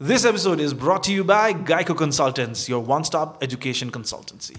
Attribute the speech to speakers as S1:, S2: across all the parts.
S1: This episode is brought to you by Geico Consultants, your one stop education consultancy.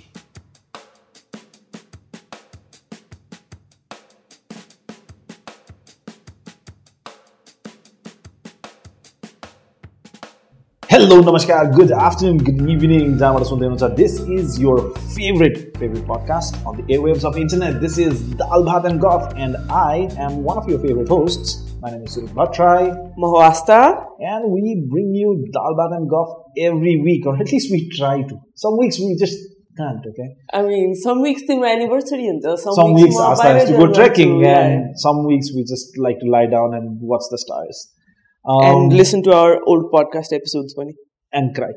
S1: Hello, Namaskar, good afternoon, good evening. This is your favorite, favorite podcast on the airwaves of internet. This is Dal and Guff, and I am one of your favorite hosts. My name is Suruk Bhattrai.
S2: Mahawasta.
S1: And we bring you Dal and Guff every week, or at least we try to. Some weeks we just can't, okay?
S2: I mean, some weeks the anniversary and some,
S1: some weeks, weeks Asta has to go trekking, to, yeah. some weeks we just like to lie down and watch the stars.
S2: Um, and listen to our old podcast episodes, Bunny.
S1: And cry.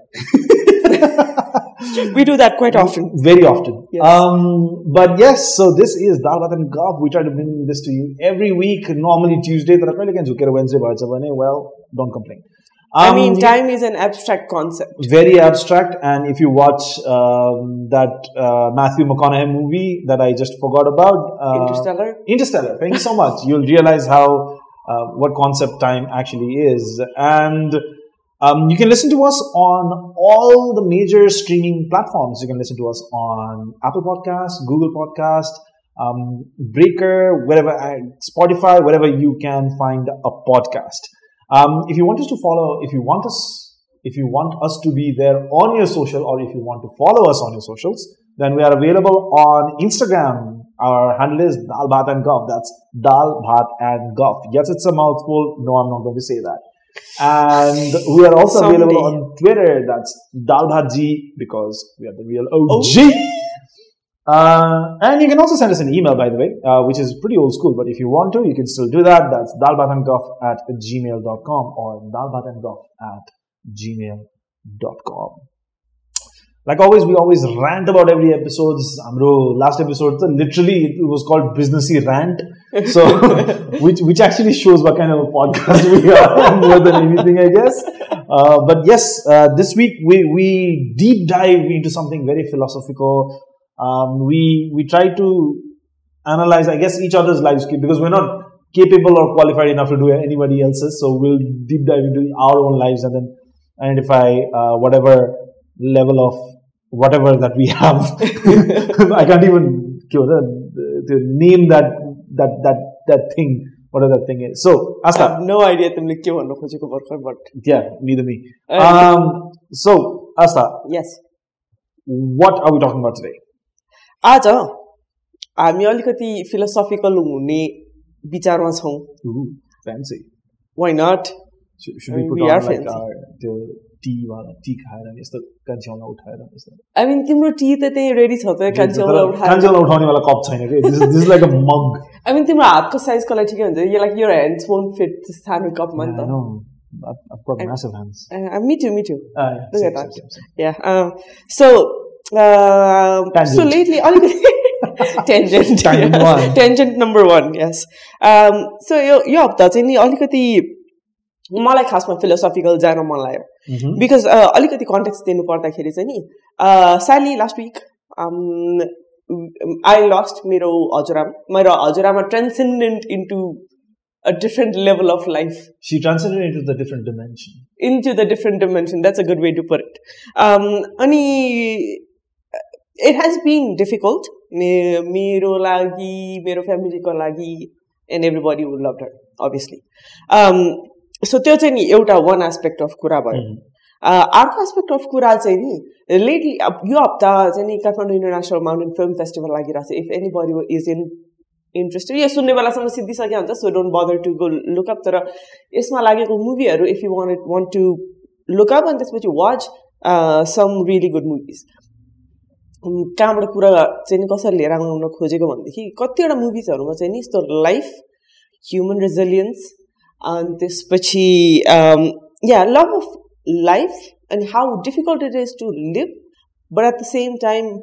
S2: we do that quite often.
S1: Very often. Yes. Um, but yes, so this is Dal and Guff. We try to bring this to you every week. Normally Tuesday, but Wednesday, well, don't complain.
S2: Um, I mean, time is an abstract concept.
S1: Very abstract. And if you watch um, that uh, Matthew McConaughey movie that I just forgot about,
S2: uh, Interstellar.
S1: Interstellar. Thank you so much. You'll realize how uh, what concept time actually is. And um, you can listen to us on all the major streaming platforms. You can listen to us on Apple Podcast, Google Podcast, um, Breaker, wherever, uh, Spotify, wherever you can find a podcast. Um, if you want us to follow, if you want us, if you want us to be there on your social, or if you want to follow us on your socials, then we are available on Instagram. Our handle is Dal Bhat and Guff. That's Dal Bhat and Guff. Yes, it's a mouthful. No, I'm not going to say that. And we are also Someday. available on Twitter. That's Dalbhatji because we are the real OG. Uh, and you can also send us an email, by the way, uh, which is pretty old school. But if you want to, you can still do that. That's dalbathandguff at gmail.com or dalbathandguff at gmail.com. Like always, we always rant about every episodes. Amro, last episode, literally, it was called Businessy Rant. So, which which actually shows what kind of a podcast we are more than anything, I guess. Uh, but yes, uh, this week we we deep dive into something very philosophical. Um, we we try to analyze, I guess, each other's lives because we're not capable or qualified enough to do anybody else's. So we'll deep dive into our own lives and then identify uh, whatever level of whatever that we have. I can't even to name that that that that thing whatever that thing is. So Asta.
S2: I have no idea तिमीले के भन्नु खोजेको भर्खर but
S1: yeah neither me. Um, so Asta.
S2: Yes.
S1: What are we talking about today?
S2: आज हामी अलिकति philosophical हुने विचारमा छौँ
S1: fancy
S2: why nut
S1: should we put we on like our, the टीवाला टी खाएर यस्तो कान्छेउला उठाएर
S2: आई मिन तिम्रो टी त त्यही रेडी छ त कान्छेउला उठाएर
S1: कान्छेउला उठाउनेवाला कप छैन कि this this like a mug
S2: I mean तिम्रो हातको साइजको लागि ठिकै हुन्छ यो like your hands won't fit सानो कपमा नि त
S1: I've got massive hands.
S2: Uh, me too, me too.
S1: Uh, yeah, Look same, at that. Same, same,
S2: Yeah. Um, so, uh, so lately, tangent.
S1: Tangent yes. one.
S2: Tangent number one, yes. Um, so यो यो हप्ता चाहिँ नि अलिकति मलाई खासमा philosophical जान मन लाग्यो because अलिकति कन्टेक्स्ट दिनु पर्दाखेरि चाहिँ नि Sally last week I lost मेरो हजुरआमा मेरो हजुरआमा transcendent into a different level of life.
S1: She transcended into the different dimension.
S2: Into the different dimension. That's a good way to put it. Um, अनि it has been difficult. मेरो लागि मेरो फ्यामिलीको लागि and everybody who loved her, obviously. Um, सो त्यो चाहिँ नि एउटा वान एस्पेक्ट अफ कुरा भयो. अर्को एस्पेक्ट अफ कुरा चाहिँ नि लेटली यो हप्ता चाहिँ नि Kathmandu international mountain film festival लागिरहेको छ. If anybody is in interested यो सुन्ने बेलासम्म सिद्धिसक्यो हुन्छ so don't bother to go look up तर यसमा लागेको मुभीहरू if you want want to look up अनि त्यसपछि watch some really good movies कहाँबाट कुरा चाहिँ नि कसरी लिएर आउन खोजेको भनेदेखि कतिवटा मुभिजहरूमा चाहिँ नि यस्तो life human resilience and this pachi um, yeah love of life and how difficult it is to live but at the same time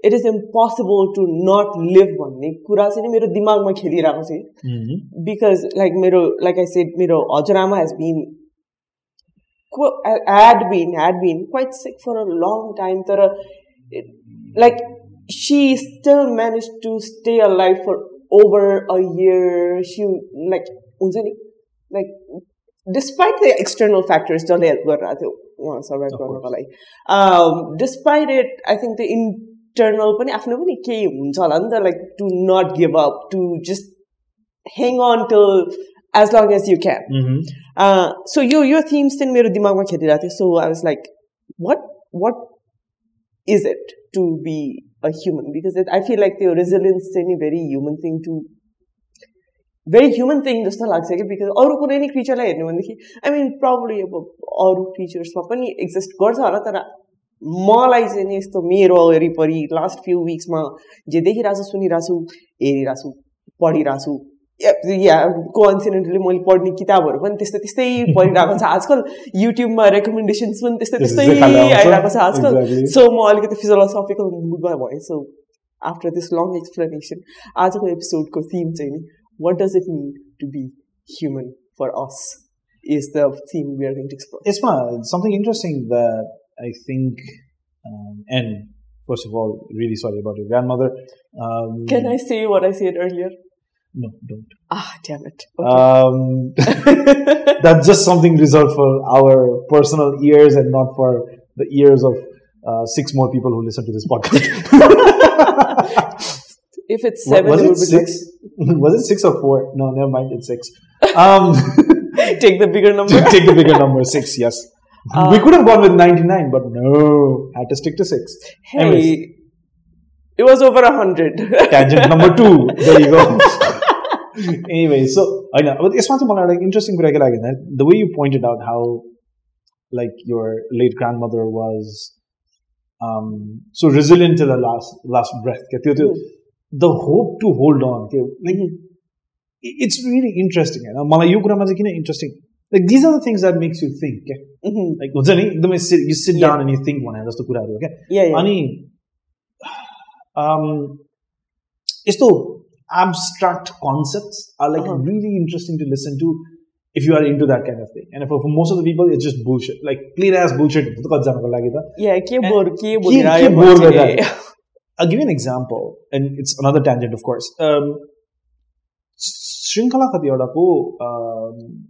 S2: it is impossible to not live भन्ने कुरा चाहिँ नि मेरो दिमागमा खेलिरहेको छ बिकज लाइक मेरो like I said मेरो हजुरआमा has bin had been had been quite sick for a long time तर like she still managed to stay alive for over a year she like हुन्छ नि like despite the external factors जसले help गरिरहेको थियो उहाँ survive गर्नको लागि despite it I think the internal पनि आफ्नो पनि केही हुन्छ होला नि त like to not give up to just hang on till as long as you can so यो यो थिम्स चाहिँ मेरो दिमागमा खेलिरहेको थियो so I was like what what is it to be a human because I feel like त्यो resilience चाहिँ नि very human thing to very human thing जस्तो लाग्छ कि बिकज अरू कुनै नै क्रिचरलाई हेर्नु भनेदेखि आई मिन प्रब्लली अब अरू क्रिचर्समा पनि एक्जिस्ट गर्छ होला तर मलाई चाहिँ नि यस्तो मेरो वरिपरि लास्ट फ्यु विक्समा जे देखिरहेको छु सुनिरहेको छु हेरिरहेको छु पढिरहेको छु या कोइन्सिडेन्टली मैले पढ्ने किताबहरू पनि त्यस्तै त्यस्तै पढिरहेको छ आजकल। युट्युबमा रेकमेन्डेसन्स पनि त्यस्तै त्यस्तै आइरहेको छ आजकल। सो म अलिकति फिजोलोसफिकल मुडमा भएँ। So after this long explanation आजको एपिसोडको थिम चाहिँ नि what does it mean to be human for us is the theme we are going to explore.
S1: Isma, something interesting that I think, um, and first of all, really sorry about your grandmother.
S2: Um, Can I say what I said earlier?
S1: No, don't.
S2: Ah, damn it.
S1: Okay. Um, that's just something reserved for our personal ears and not for the ears of uh, six more people who listen to this podcast.
S2: if it's seven,
S1: was it, it six? was it six or four? No, never mind. It's six. Um,
S2: take the bigger number.
S1: take the bigger number. Six. Yes. Uh, we could have gone with ninety-nine, but no, had to stick to six.
S2: Hey, Anyways. it was over a hundred.
S1: Tangent number two. There you go. anyway, so I know, but it's like interesting. The way you pointed out how, like, your late grandmother was um, so resilient to the last last breath. Mm the hope to hold on like it's really interesting होइन मलाई यो कुरामा चाहिँ किन interesting like these are the things that makes you think क्या like हुन्छ नि एकदमै you sit down and you think भने जस्तो कुराहरू क्या अनि यस्तो abstract concepts are like uh-huh. really interesting to listen to if you are into that kind of thing. And for, for most of the people, it's just bullshit. Like plain ass bullshit.
S2: Yeah, ke bore, ke bore,
S1: I'll give you an example, and it's another tangent, of course. Um, Shrinkala um,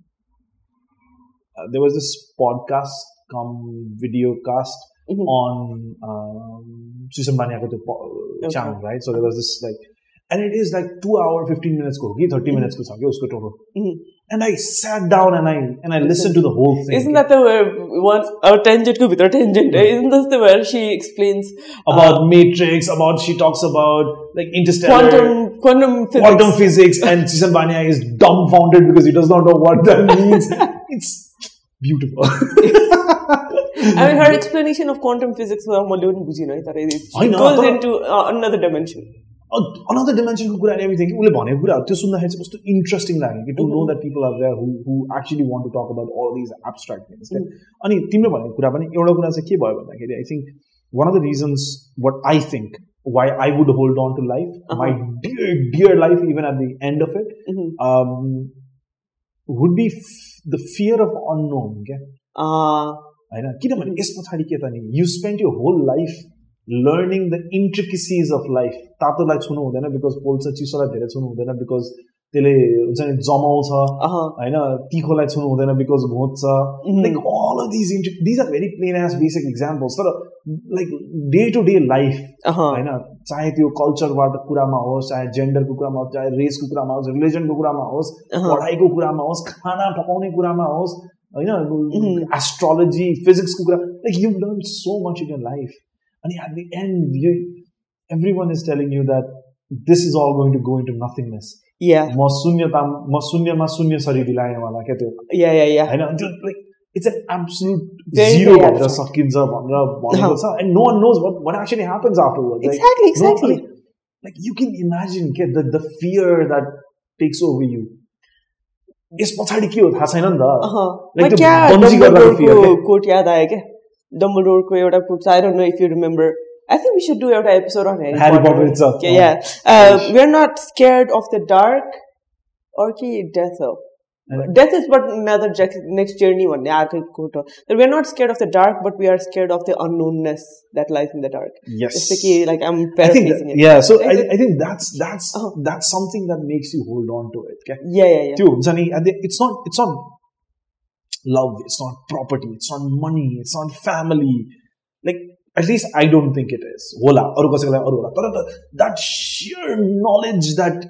S1: uh, there was this podcast, come video cast mm-hmm. on um, Susan Banyako okay. channel, right? So there was this like and it is like two hour, 15 minutes ko hogi, 30 mm-hmm. minutes ko sakhe usko total. Mm-hmm. And I sat down and I and I listened to the whole thing.
S2: Isn't that the one our tangent ko bhitar tangent? Mm-hmm. Isn't this the where she explains
S1: about uh, Matrix, about she talks about like interstellar
S2: quantum quantum physics.
S1: Quantum physics and Sisan Baniya is dumbfounded because he does not know what that means. it's beautiful.
S2: I mean, her explanation of quantum physics was it goes into uh, another dimension.
S1: Another डिमेन्सनको कुरा everything कि उसले भनेको कुराहरू त्यो सुन्दाखेरि चाहिँ कस्तो interesting लाग्यो कि to know that people are who who actually want to talk about all these abstract things अनि तिमीले भनेको कुरा पनि एउटा कुरा चाहिँ के भयो भन्दाखेरि I think one of the reasons what I think why I would hold on to life my dear dear life even at the end of it would be the fear of unknown क्या होइन किनभने यस पछाडि के त नि you spend you whole life learning the intricacies of life तातोलाई छुनु हुँदैन बिकज पोल्छ चिसोलाई धेरै छुनु हुँदैन बिकज त्यसले हुन्छ नि जमाउँछ होइन तिखोलाई छुनु हुँदैन because घोच्छ like all of these intri these are very plain as basic examples तर like day to day life होइन चाहे त्यो कल्चरबाट कुरामा होस् चाहे जेन्डरको कुरामा होस् चाहे रेसको कुरामा होस् रिलिजनको कुरामा होस् पढाइको कुरामा होस् खाना पकाउने कुरामा होस् होइन एस्ट्रोलोजी फिजिक्सको कुरा like you learn so much in your life and at the end, you, everyone is telling you that this is all going to go into nothingness.
S2: Yeah.
S1: म शून्यता म शून्यमा शून्य शरीर दिलाएवाला क्या त्यो होइन त्यो like it's an absolute zero भनेर सकिन्छ भनेर भनेको छ end no one knows what watt actually happens after
S2: exactly exactly
S1: like you can imagine के the the fear that takes over you yes पछाडि के हो थाहा छैन नि
S2: त कोट याद आयो क्या Dumbledoreको एउटा quote. I don't know if you remember. I think we should do an episode on Harry,
S1: Harry Potter. Potter itself.
S2: Yeah, yeah. Uh, we're not scared of the dark or death. Though. Death is but another next journey one. But we're not scared of the dark, but we are scared of the unknownness that lies in the dark.
S1: Yes.
S2: It's like I'm paraphrasing
S1: that, it. Yeah. So I, I think that's that's uh-huh. that's something that makes you hold on to it. Okay?
S2: Yeah, yeah, yeah.
S1: Too, Zani, it's not it's not love, it's not property, it's not money, it's not family. Like at least I don't think it is. होला अरू कसैको लागि अरू होला तर that sheer knowledge that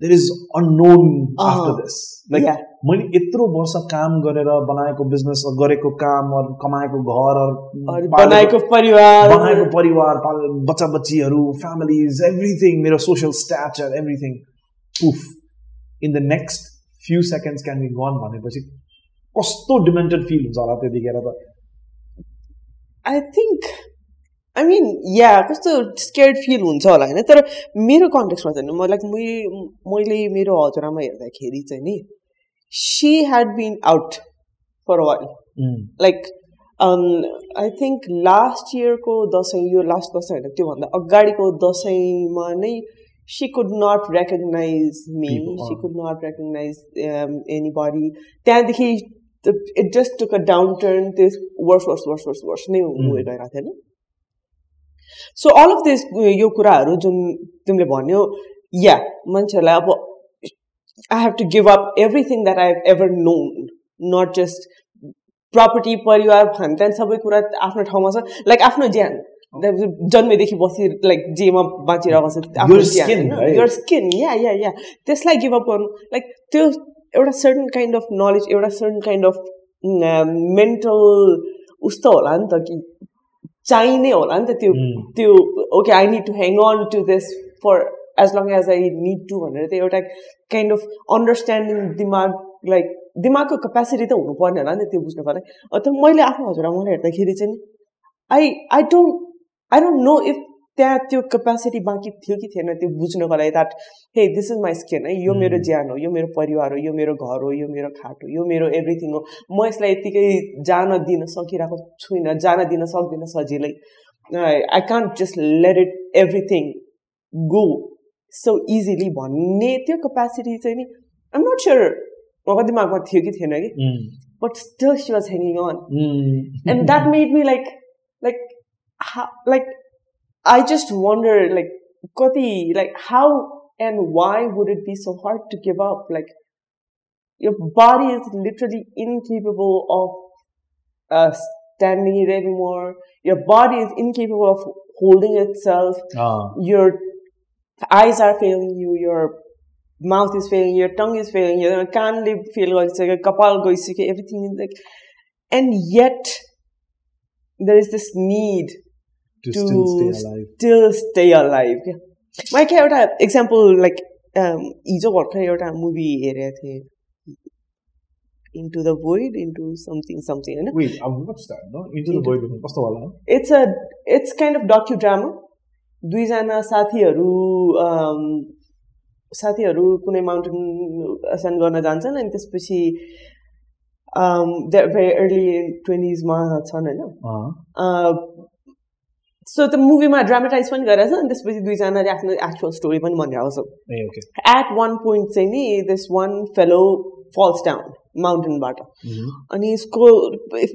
S1: there is unknown after
S2: uh,
S1: this. Like
S2: yeah.
S1: मैले यत्रो वर्ष काम गरेर बनाएको बिजनेस गरेको काम अरू कमाएको घर
S2: और
S1: अरू
S2: बनाएको परिवार
S1: बनाएको परिवार पाल बच्चा बच्चीहरू फ्यामिलीज एभ्रिथिङ मेरो सोसियल स्ट्याचर एभ्रिथिङ उफ in the next few seconds can be gone भनेपछि कस्तो डिमेन्टेड फिल हुन्छ होला त्यतिखेर त
S2: आई थिङ्क आई मिन या कस्तो स्केर्ड फिल हुन्छ होला होइन तर मेरो कन्टेक्समा चाहिँ म लाइक मैले मेरो हजुरआमा हेर्दाखेरि चाहिँ नि she had been out for while like I think last इयरको Dashain यो लास्ट दसैँ होइन त्योभन्दा अगाडिको दसैँमा नै she could not recognise me
S1: People,
S2: she. Could not recognise anybody त्यहाँदेखि it just took a downturn त्यस worse worse worse worse worse नै
S1: Mm.
S2: गइरहेको थियो होइन सो अल अफ दिस यो कुराहरू जुन तिमीले भन्यो या मान्छेहरूलाई अब I have to give up everything that I have ever known not just property परिवार खान त्यहाँ सबै कुरा आफ्नो ठाउँमा छ। लाइक आफ्नो ज्यान। जन्मेदेखि बसी लाइक जेमा बाँचिरहेको छ आफ्नो
S1: skin
S2: या या या त्यसलाई गिभ अप गर्नु। लाइक त्यो एउटा सर्टन काइन्ड अफ नलेज एउटा सर्टन काइन्ड अफ मेन्टल उस्तो होला नि त कि चाहिने होला नि त त्यो. त्यो okay I need to hang on to this for as long as I need to भनेर त्यो एउटा काइन्ड अफ अन्डरस्ट्यान्डिङ दिमाग लाइक दिमागको क्यापेसिटी त हुनुपर्ने होला नि त्यो बुझ्नुको लागि अ, तर मैले आफ्नो हजुरआमालाई हेर्दाखेरि चाहिँ I I don't I don't know if त्यहाँ त्यो क्यापेसिटी बाँकी थियो कि थिएन त्यो बुझ्नको लागि that hey this is my skin है यो मेरो. ज्यान हो यो मेरो परिवार हो यो मेरो घर हो यो मेरो खाट हो यो मेरो एभ्रिथिङ हो म यसलाई यत्तिकै जान दिन सकिरहेको छुइनँ जान दिन सक्दिनँ सजिलै I can't just let it everything go so easily भन्ने त्यो क्यापेसिटी चाहिँ नि आइम नट स्योर मको दिमागमा थियो कि थिएन कि. But still she was
S1: hanging
S2: on that made me like like how, like i just wonder like kati like how and why would it be so hard to give up? Like your body is literally incapable of uh, standing it anymore. Your body is incapable of holding itself.
S1: Ah.
S2: your eyes are failing you, your mouth is failing, your tongue is failing, your can't feel like it's like a kapal goisike, everything is like, and yet there is this need
S1: to still stay alive
S2: क्या मैले क्या एउटा example like हिजो भर्खर एउटा movie हेरेको थिएँ into the void into something something you know?
S1: wait i've watched that no into, into the void कस्तो होला
S2: it's a it's kind of docudrama दुईजना साथीहरू साथीहरू कुनै माउन्टेन एसेन्ड गर्न जान्छन् अनि त्यसपछि भेरी अर्ली ट्वेन्टिजमा na.
S1: Ah.
S2: सो त्यो मुभीमा ड्रामाटाइज पनि गरेको छ अनि त्यसपछि दुईजनाले आफ्नो एक्चुअल स्टोरी पनि भनिरहेको छ एट वान पोइन्ट चाहिँ नि this one fellow falls down माउन्टेनबाट अनि यसको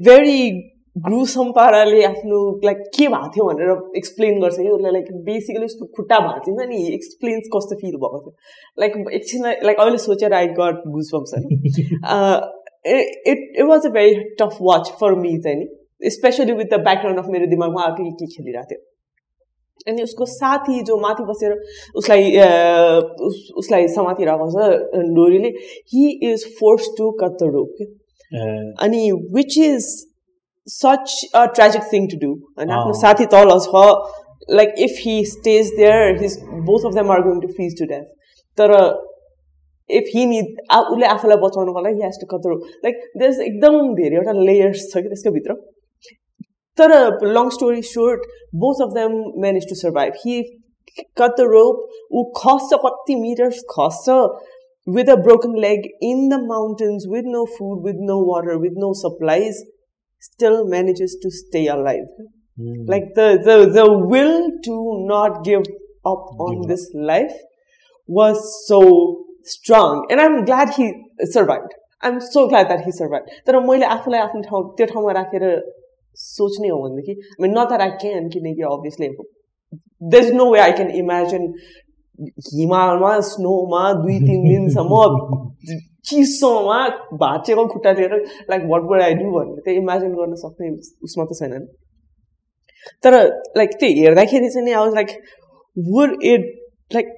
S2: भेरी ग्रुसम पाराले आफ्नो लाइक के भएको थियो भनेर एक्सप्लेन गर्छ कि उसलाई लाइक बेसिकली उसको खुट्टा भाँचिन्छ नि एक्सप्लेन्स कस्तो फिल भएको थियो। लाइक एकछिन लाइक अहिले सोचेर I got goose bumps it it was a very tough watch for me चाहिँ नि especially with the background of मेरो दिमागमा अर्कै के खेलिरहेको थियो अनि उसको साथी जो माथि बसेर उसलाई उसलाई समातिरहेको छ डोरीले he is force to cut the rope अनि which is such a tragic thing to do होइन आफ्नो। साथी तल छ like if he stays there his both of them are going to freeze to death तर इफ हि निड उसले आफूलाई बचाउनुको लागि हेज टु कत्रो लाइक देयर एकदम धेरैवटा लेयर्स छ कि त्यसको भित्र तर long story sort both of them manage to survive हि कट द रोप ऊ खस्छ कति metres खस्छ with a broken leg in the mountains with no food, with no water, with no supplies, still manages to stay alive. Like the, the, the will to not give up on
S1: Give up.
S2: this life was so strong. And I'm glad he survived. I'm so glad that he survived. तर मैले आफूलाई आफ्नो ठाउँ त्यो ठाउँमा राखेर सोच्ने हो भनेदेखि I mean, not that I can, किनकि obviously there's no way I can imagine हिमालमा स्नोमा दुई तिन दिनसम्म चिसोमा भाँचेको खुट्टा लिएर like what would I do भनेर त्यो इमेजिन गर्न सक्ने उसमा त छैन नि। तर लाइक त्यो हेर्दाखेरि चाहिँ नि I was like would it like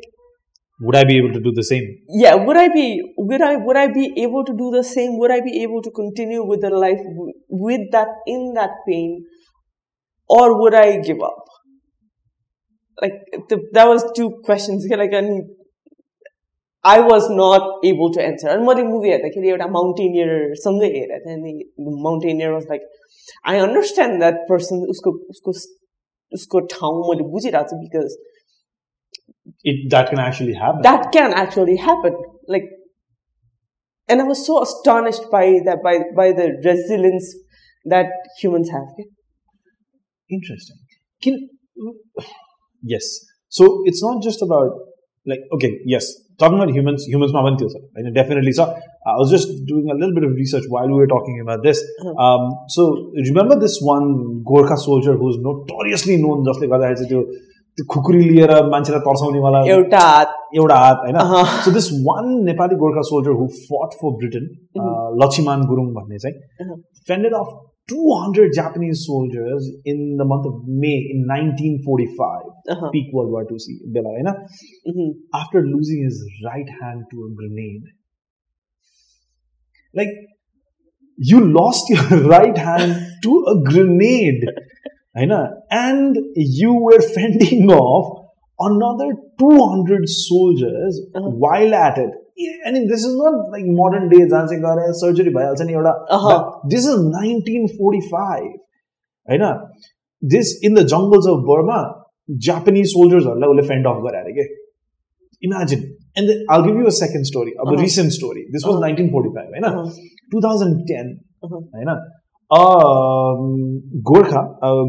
S1: Would I be able to do the same?
S2: yeah would i be would i would i be able to do the same would i be able to continue with the life w- with that in that pain or would i give up like the, that was two questions like and i was not able to answer and मैले movie हेर्दाखेरि एउटा माउन्टेनियरसँगै हेरेको थिएँ अनि mountaineer was like I understand that person उसको उसको उसको ठाउँ मैले बुझिरहेको छु because
S1: it that can actually happen.
S2: That can actually happen. Like, and I was so astonished by that by by the resilience that humans have.
S1: Interesting. Can yes. So it's not just about like okay yes talking about humans humans ma bante sir I definitely so I was just doing a little bit of research while we were talking about this uh-huh. um, so remember this one Gorkha soldier who's notoriously known just like Vada त्यो त्यो खुकुरी लिएर मान्छेलाई तर्साउनेवाला
S2: एउटा हात
S1: एउटा हात होइन
S2: अहँ।
S1: सो this one Nepali Gorkha soldier who fought for Britain Laxmiman Gurung भन्ने चाहिँ
S2: अहँ।
S1: fended off 200 Japanese soldiers in the month of May in 1945,
S2: Uh-huh.
S1: peak World War II see- बेला होइन
S2: Mhm.
S1: after losing his right hand to a grenade. Like, you lost your right hand to a grenade, होइन? and you were fending off another 200 soldiers
S2: Uh-huh.
S1: while at it. I mean, this is not like modern day जहाँ चाहिँ गएर surgery भइहाल्छ नि एउटा
S2: Uh-huh.
S1: This is 1945 होइन this in the जङ्गल्स of Burma Japanese सोल्जर्सहरूलाई उसले फेन्ड of गरे अरे के imagine end all give you a second story अब
S2: Uh-huh.
S1: Recent story this was
S2: Uh-huh.
S1: Nineteen forty five होइन
S2: Uh-huh.
S1: Two thousand ten
S2: Uh-huh.
S1: होइन Gorkha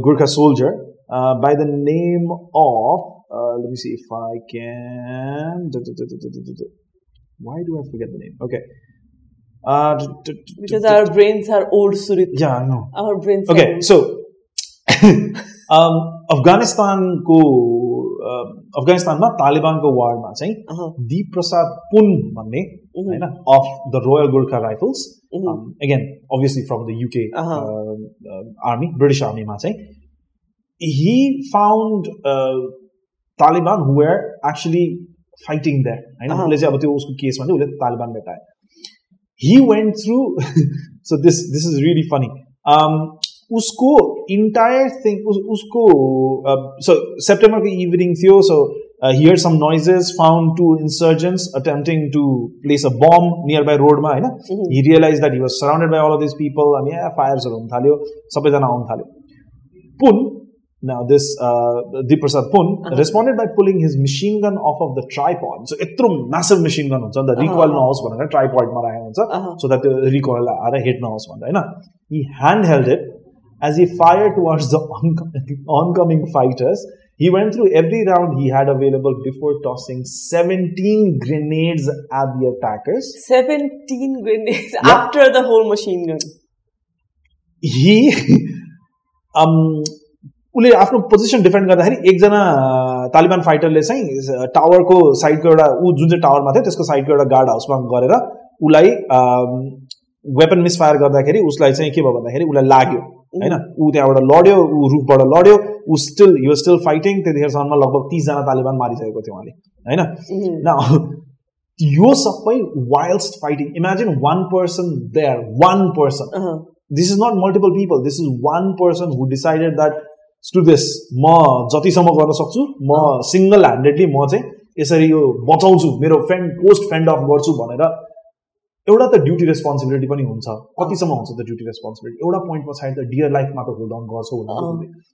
S1: Gorkha soldier by the name of uh, let me see if I can why do I forget the name okay uh, t- t- t-
S2: because
S1: t-
S2: our brains are old surit
S1: yeah I know
S2: our brains are
S1: okay
S2: old.
S1: so um, अफगानिस्तानको अफगानिस्तानमा तालिबानको वार्डमा चाहिँ
S2: Uh-huh.
S1: दीप प्रसाद पुन भन्ने
S2: Mhm.
S1: होइन of the Royal Gurkha rifles
S2: Mhm.
S1: Again obviously from the UK
S2: Uh-huh.
S1: Army British आर्मीमा चाहिँ he found uh, Taliban who were actually fighting there. होइन
S2: Uh-huh.
S1: उसले चाहिँ अब त्यो उसको केसमा चाहिँ उसले Taliban भेटायो he went through so this this is really funny um उसको entire thing उस, उसको uh, so सेप्टेम्बरको इभिनिङ थियो so uh, hear some noises found two insurgents attempting to place a bomb nearby रोडमा mm-hmm.
S2: he
S1: he realise that he was surrounded by all of this people अनि ए फायर्सहरू हुन थाल्यो सबैजना आउनु Thalio. Pun, Now, this uh, Dipprasad Pun
S2: uh-huh.
S1: responded by pulling his machine gun off of the tripod. So, itro massive machine gun on the uh-huh. recoil
S2: uh-huh.
S1: house, one tripod
S2: uh-huh.
S1: so that the recoil hit house one. He handheld it as he fired towards the oncoming fighters He went through every round he had available before tossing 17 grenades at the attackers.
S2: 17 grenades
S1: Yeah.
S2: after the whole machine gun
S1: he um उसले आफ्नो position defend गर्दाखेरि एकजना तालिबान फाइटरले चाहिँ टावरको साइडको एउटा ऊ जुन चाहिँ टावरमा थियो त्यसको साइडको एउटा गार्ड हाउसमा गएर उसलाई वेपन मिसफायर गर्दाखेरि उसलाई चाहिँ के भयो भन्दाखेरि उसलाई लाग्यो होइन ऊ त्यहाँबाट लड्यो ऊ रुखबाट लड्यो ऊ still he was still fighting त्यतिखेरसम्म लगभग तिसजना तालिबान मारिसकेको थियो उहाँले होइन? यो सबै wildest fighting imagine one person there one
S2: person
S1: this is not multiple people this is one person who decided that screw this म जतिसम्म गर्न सक्छु म सिङ्गल ह्यान्डेडली म चाहिँ यसरी यो बचाउँछु मेरो फेन्ड पोस्ट फेन्ड अफ गर्छु भनेर एउटा त ड्युटी रेस्पोन्सिबिलिटी पनि हुन्छ। कतिसम्म हुन्छ त ड्युटी रेस्पोन्सिबिलिटी एउटा पोइन्ट पछाडि त डियर लाइफमा त होल्ड अन गर्छौ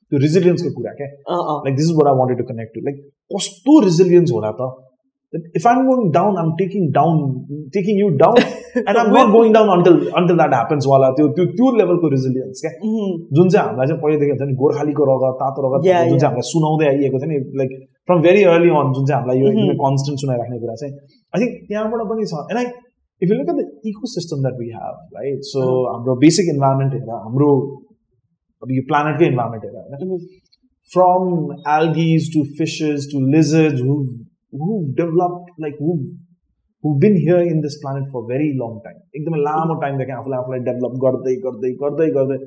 S1: त्यो रिजिलियन्सको कुरा क्या. Like this is what I wanted to connect to like कस्तो रिजिलियन्स होला त? If I'm going down I'm taking down taking you down and I'm not going down until until that happens वाला त्यो त्यो त्यो लेभलको रिजिलियन्स क्या?
S2: Mhm.
S1: जुन चाहिँ हामीलाई चाहिँ पहिलेदेखि हुन्छ नि गोर्खालीको रगत तातो रगत जुन. चाहिँ हामीलाई सुनाउँदै आइएको छ नि like from very early on जुन चाहिँ हामीलाई यो
S2: Mhm.
S1: एकदमै कन्सटेन्ट सुनाइराख्ने कुरा चाहिँ। आई थिङ्क त्यहाँबाट पनि छ। And I if you look at the eco system that we have right so
S2: Mhm.
S1: हाम्रो बेसिक इन्भाइरोमेन्ट हेरेर हाम्रो अब यो प्लानेटकै इन्भाइरोमेन्ट हेरेर होइन
S2: Mhm.
S1: from algae to fishes to lizards who've, who've developed like who've who've been here in this planet for a very long time. एकदमै लामो टाइमदेखि आफूलाई आफूलाई डेभलप गर्दै गर्दै गर्दै गर्दै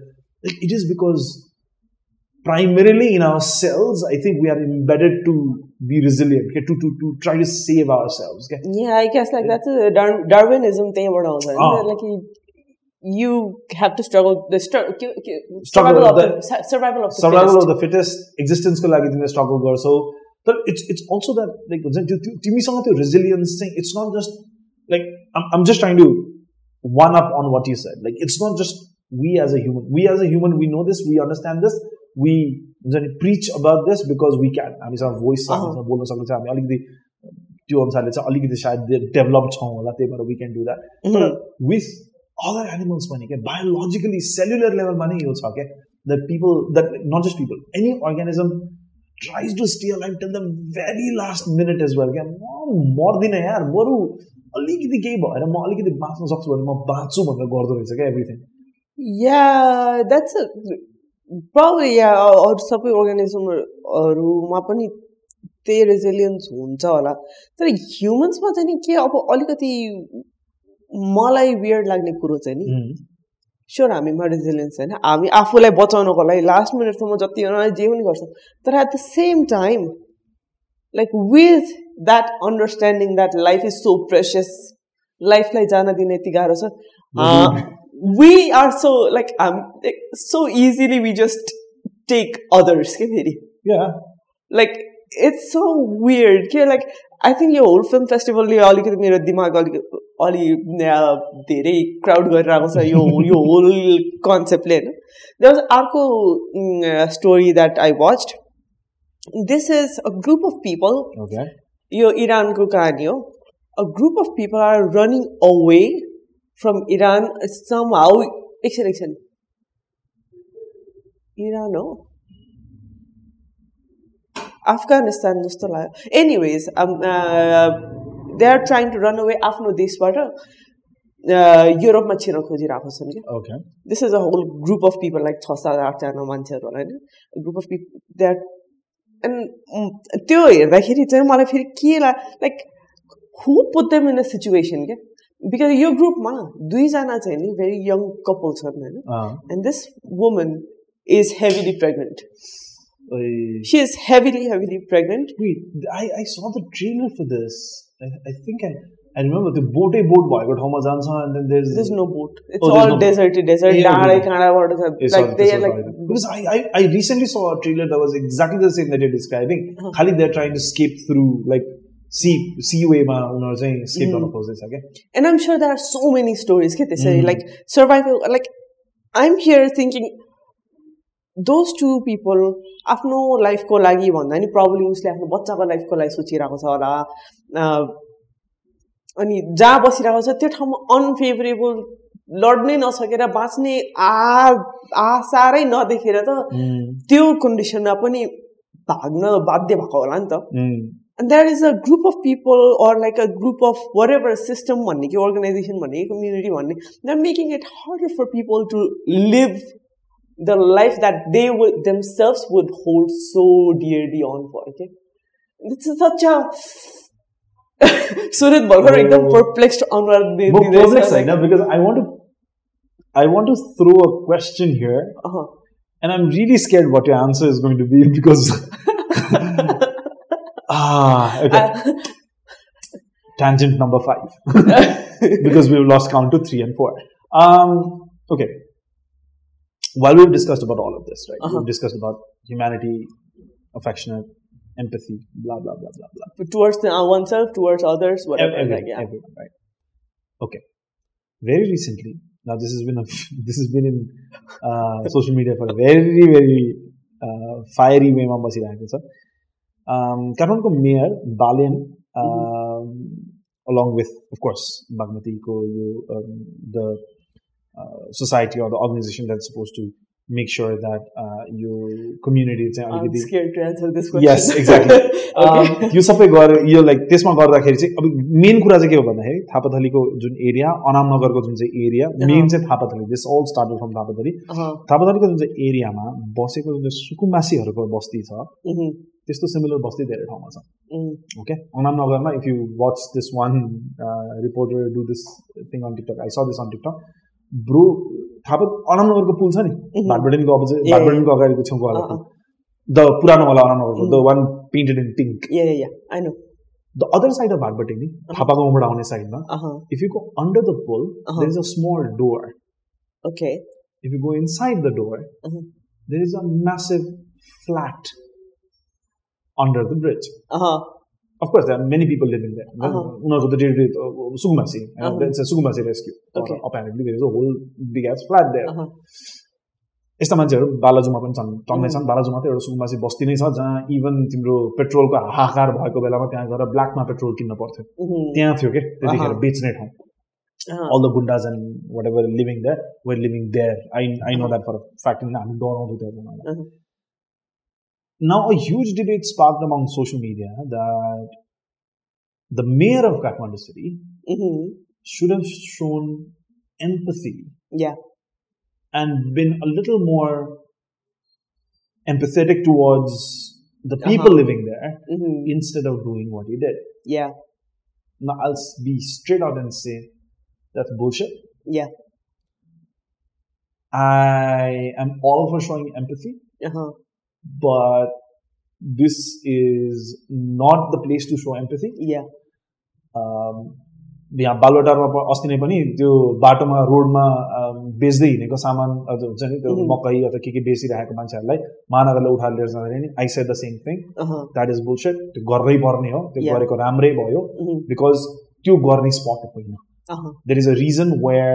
S1: it is because primarily in our cells, I think we are embedded to be resilient, okay, to, to, to try to save ourselves. Okay?
S2: Yeah, I guess like that's a Dar- Darwinism thing about all that.
S1: Ah.
S2: Like you, you have to struggle the str-
S1: Struggle
S2: survival of
S1: the-
S2: the, su- survival of the
S1: survival
S2: fittest.
S1: of the fittest existence को लागि तिमीले struggle गर so तर it's it's also that like हुन्छ नि त्यो त्यो- तिमीसँग त्यो resilience चाहिँ it's not just like I'm, I'm just trying to one up on what you said like it's not just we as a human we as a human we know this we understand we हुन्छ नि preach about this because we can हामीसँग voice छ हामीसँग बोल्न सक्छ हामी अलिकति त्यो अनुसारले चाहिँ अलिकति सायद डेभलप छौँ होला त्यही भएर we can do that with other animals पनि क्या बायोलोजिकली सेल्युलर लेभलमा नै यो छ क्या the people that not just people any organism tries to stay life till the very last minute is well क्या म मर्दिनँ यार बरु अलिकति केही भएर म अलिकति बाँच्न सक्छु भने म बाँच्छु भनेर गर्दो रहेछ क्या एभ्रिथिङ
S2: या द्याट्स probably yeah. अरू सबै अर्गनाइजमहरूमा पनि त्यही रेजिलियन्स हुन्छ होला। तर ह्युमन्समा चाहिँ नि के अब अलिकति मलाई वियर्ड लाग्ने कुरो चाहिँ नि स्योर हामीमा रेजिलियन्स छैन। हामी आफूलाई बचाउनको लागि लास्ट मिनटसम्म जति जे पनि गर्छौँ। तर at the same time like with that understanding that life is so precious लाइफलाई जान दिन यति गाह्रो छ we are so like so easily we just take others के फेरि
S1: या
S2: लाइक इट्स सो वियर्ड के like I think yo whole film फेस्टिभलले अलिकति मेरो दिमाग अलिक अलि अ, धेरै क्राउड गरेर आएको छ यो यो होल कन्सेप्टले होइन देयर वाज अर्को story that I watched this is a group of people
S1: okay
S2: यो इरानको कहानी हो a group of people are running away from Iran some how एकछिन एकछिन इरान हो अफगानिस्तान जस्तो लाग्यो anyways they are trying to run away आफ्नो देशबाट युरोपमा छिर्न खोजिरहेको छन् कि
S1: okay
S2: this is a whole group of people like छ सात आठजना मान्छेहरू होला होइन group of people they R and त्यो हेर्दाखेरि चाहिँ मलाई फेरि के ला like who put them in a situation क्या बिकज यो ग्रुपमा दुईजना चाहिँ नि भेरी यङ कपल छन् होइन and this woman is heavily pregnant C is heavily heavily pregnant
S1: Wait, I, I saw the trailer for this. I, I think I, I remember the boatै boat भएको ठाउँमा जान्छ and then there's
S2: There's no boat. It's
S1: Oh, there's
S2: all
S1: no boat.
S2: desert, desert.
S1: Yeah,
S2: डाँडै
S1: yeah.
S2: काँडाबाट छ
S1: Yes,
S2: like
S1: sorry,
S2: they
S1: this
S2: are
S1: was
S2: like
S1: right. because I, I I recently saw a trailer that was exactly the same that you're describing.
S2: Uh-huh.
S1: Khali they're trying to escape through like sea seaway मा उनीहरू चाहिँ
S2: Mm.
S1: गर्न खोज्दैछ क्या
S2: and I'm sure there are so many stories के त्यसरी like survival like I'm here thinking those two people आफ्नो लाइफको लागि भन्दा नि प्रब्लम उसले आफ्नो बच्चाको लाइफको लागि सोचिरहेको छ होला अनि जहाँ बसिरहेको छ त्यो ठाउँमा अनफेभरेबल लड्नै नसकेर बाँच्ने आ आशारै नदेखेर त त्यो कन्डिसनमा पनि भाग्न बाध्य भएको होला नि त and there is a group of people or like a group of whatever system भन्ने कि organization भन्ने कि community भन्ने they're making it harder for people to live the life that they would themselves would hold so dearly on for okay it's such a सुरत भर्खर एकदम
S1: Oh.
S2: perplexed अनुहार दि-
S1: But
S2: दिँदैछ,
S1: perplex
S2: like,
S1: होइन because I want to I want to throw a question here
S2: अहँ।
S1: and I'm really scared what your answer is going to be because Ah, okay. Uh, Tangent number five, because we've lost count to three and four. Um, okay. While we've discussed about all of this, right?
S2: Uh-huh.
S1: We've discussed about humanity, affectionate, empathy, blah blah blah blah blah.
S2: Towards the, uh, oneself, towards others, whatever. Like, yeah.
S1: everyone, right? Okay. Very recently, now this has been a, this has been in uh, social media for a very very uh, fiery way, Mamba Sir. Um, Kathmandu mayor Balen, uh, mm-hmm. Um, along with of course Bagmati Ko, um, the uh, society or the organization that's supposed to make sure that yo community चाहिँ
S2: I'm
S1: अलिकति
S2: scared to answer this question.
S1: Exactly
S2: Okay.
S1: यो सबै गरे यो like त्यसमा गर्दाखेरि चाहिँ अब main कुरा चाहिँ के हो भन्दाखेरि थापाथलीको जुन एरिया अनामनगरको जुन चाहिँ एरिया मेन चाहिँ Thapathali this all started from
S2: Thapathali.
S1: थापाथलीको जुन चाहिँ एरियामा बसेको जुन चाहिँ सुकुम्बासीहरूको बस्ती छ. त्यस्तो सिमिलर बस्ती धेरै ठाउँमा छ. Okay अनामनगरमा if you watch this one reporter do this thing on TikTok I saw this on TikTok bro भयो अनामनगरको पुल छ नि. भाटबडेनको
S2: Yeah,
S1: भाटबडेनको अगाडिको छेउको वाला. पुल द पुरानो वाला अनामनगरको
S2: the.
S1: One painted in pink
S2: Yeah, yeah, yeah. I know.
S1: The other side of भाटबटे नि थापाको उमबाट आउने साइडमा. If you go under the pull. There is a small door
S2: Okay.
S1: If you go inside
S2: the
S1: door. There is a massive flat under the
S2: bridge.
S1: Of course, there are many people living there.
S2: Uh-huh.
S1: उनीहरूको त daily सुकुमासी
S2: Uh-huh.
S1: it's a सुकुमासी rescue
S2: Okay.
S1: apparently there is a whole big ass flat there. यस्ता मान्छेहरू बालाजुमा पनि छन् टन्नै छन् बालाजुमा त एउटा सुकुमासी बस्ती नै छ जहाँ इभन तिम्रो पेट्रोलको हाहाकार भएको बेलामा त्यहाँ गएर ब्ल्याकमा पेट्रोल किन्न पर्थ्यो. त्यहाँ थियो कि त्यतिखेर. बेच्ने ठाउँ. All the गुन्डाज and whatever living there where living there I I know that for fact हामी डराउँथ्यो त्यो जमानामा
S2: Uh-huh.
S1: Now, a huge debate sparked among social media that the mayor of Kathmandu city
S2: Mhm.
S1: should have shown empathy
S2: Yeah.
S1: and been a little more empathetic towards the people
S2: Uh-huh.
S1: living there
S2: Mhm.
S1: instead of doing what he did.
S2: Yeah.
S1: Now, I'll be straight out and say that's bullshit.
S2: Yeah.
S1: I am all for showing empathy,
S2: Uh-huh.
S1: But this is not the place to show empathy.
S2: Yeah.
S1: अम, यहाँ बालुवाटारमा अस्ति नै पनि त्यो बाटोमा रोडमा बेच्दै हिँडेको सामान हुन्छ नि त्यो. मकै अथवा के के बेचिरहेको मान्छेहरूलाई महानगरले उठाएर लिएर जाँदाखेरि नि I said the same
S2: thing.
S1: That is bullshit त्यो गर्नै पर्ने हो त्यो. गरेको राम्रै भयो. बिकज त्यो गर्ने स्पट होइन. There is a reason where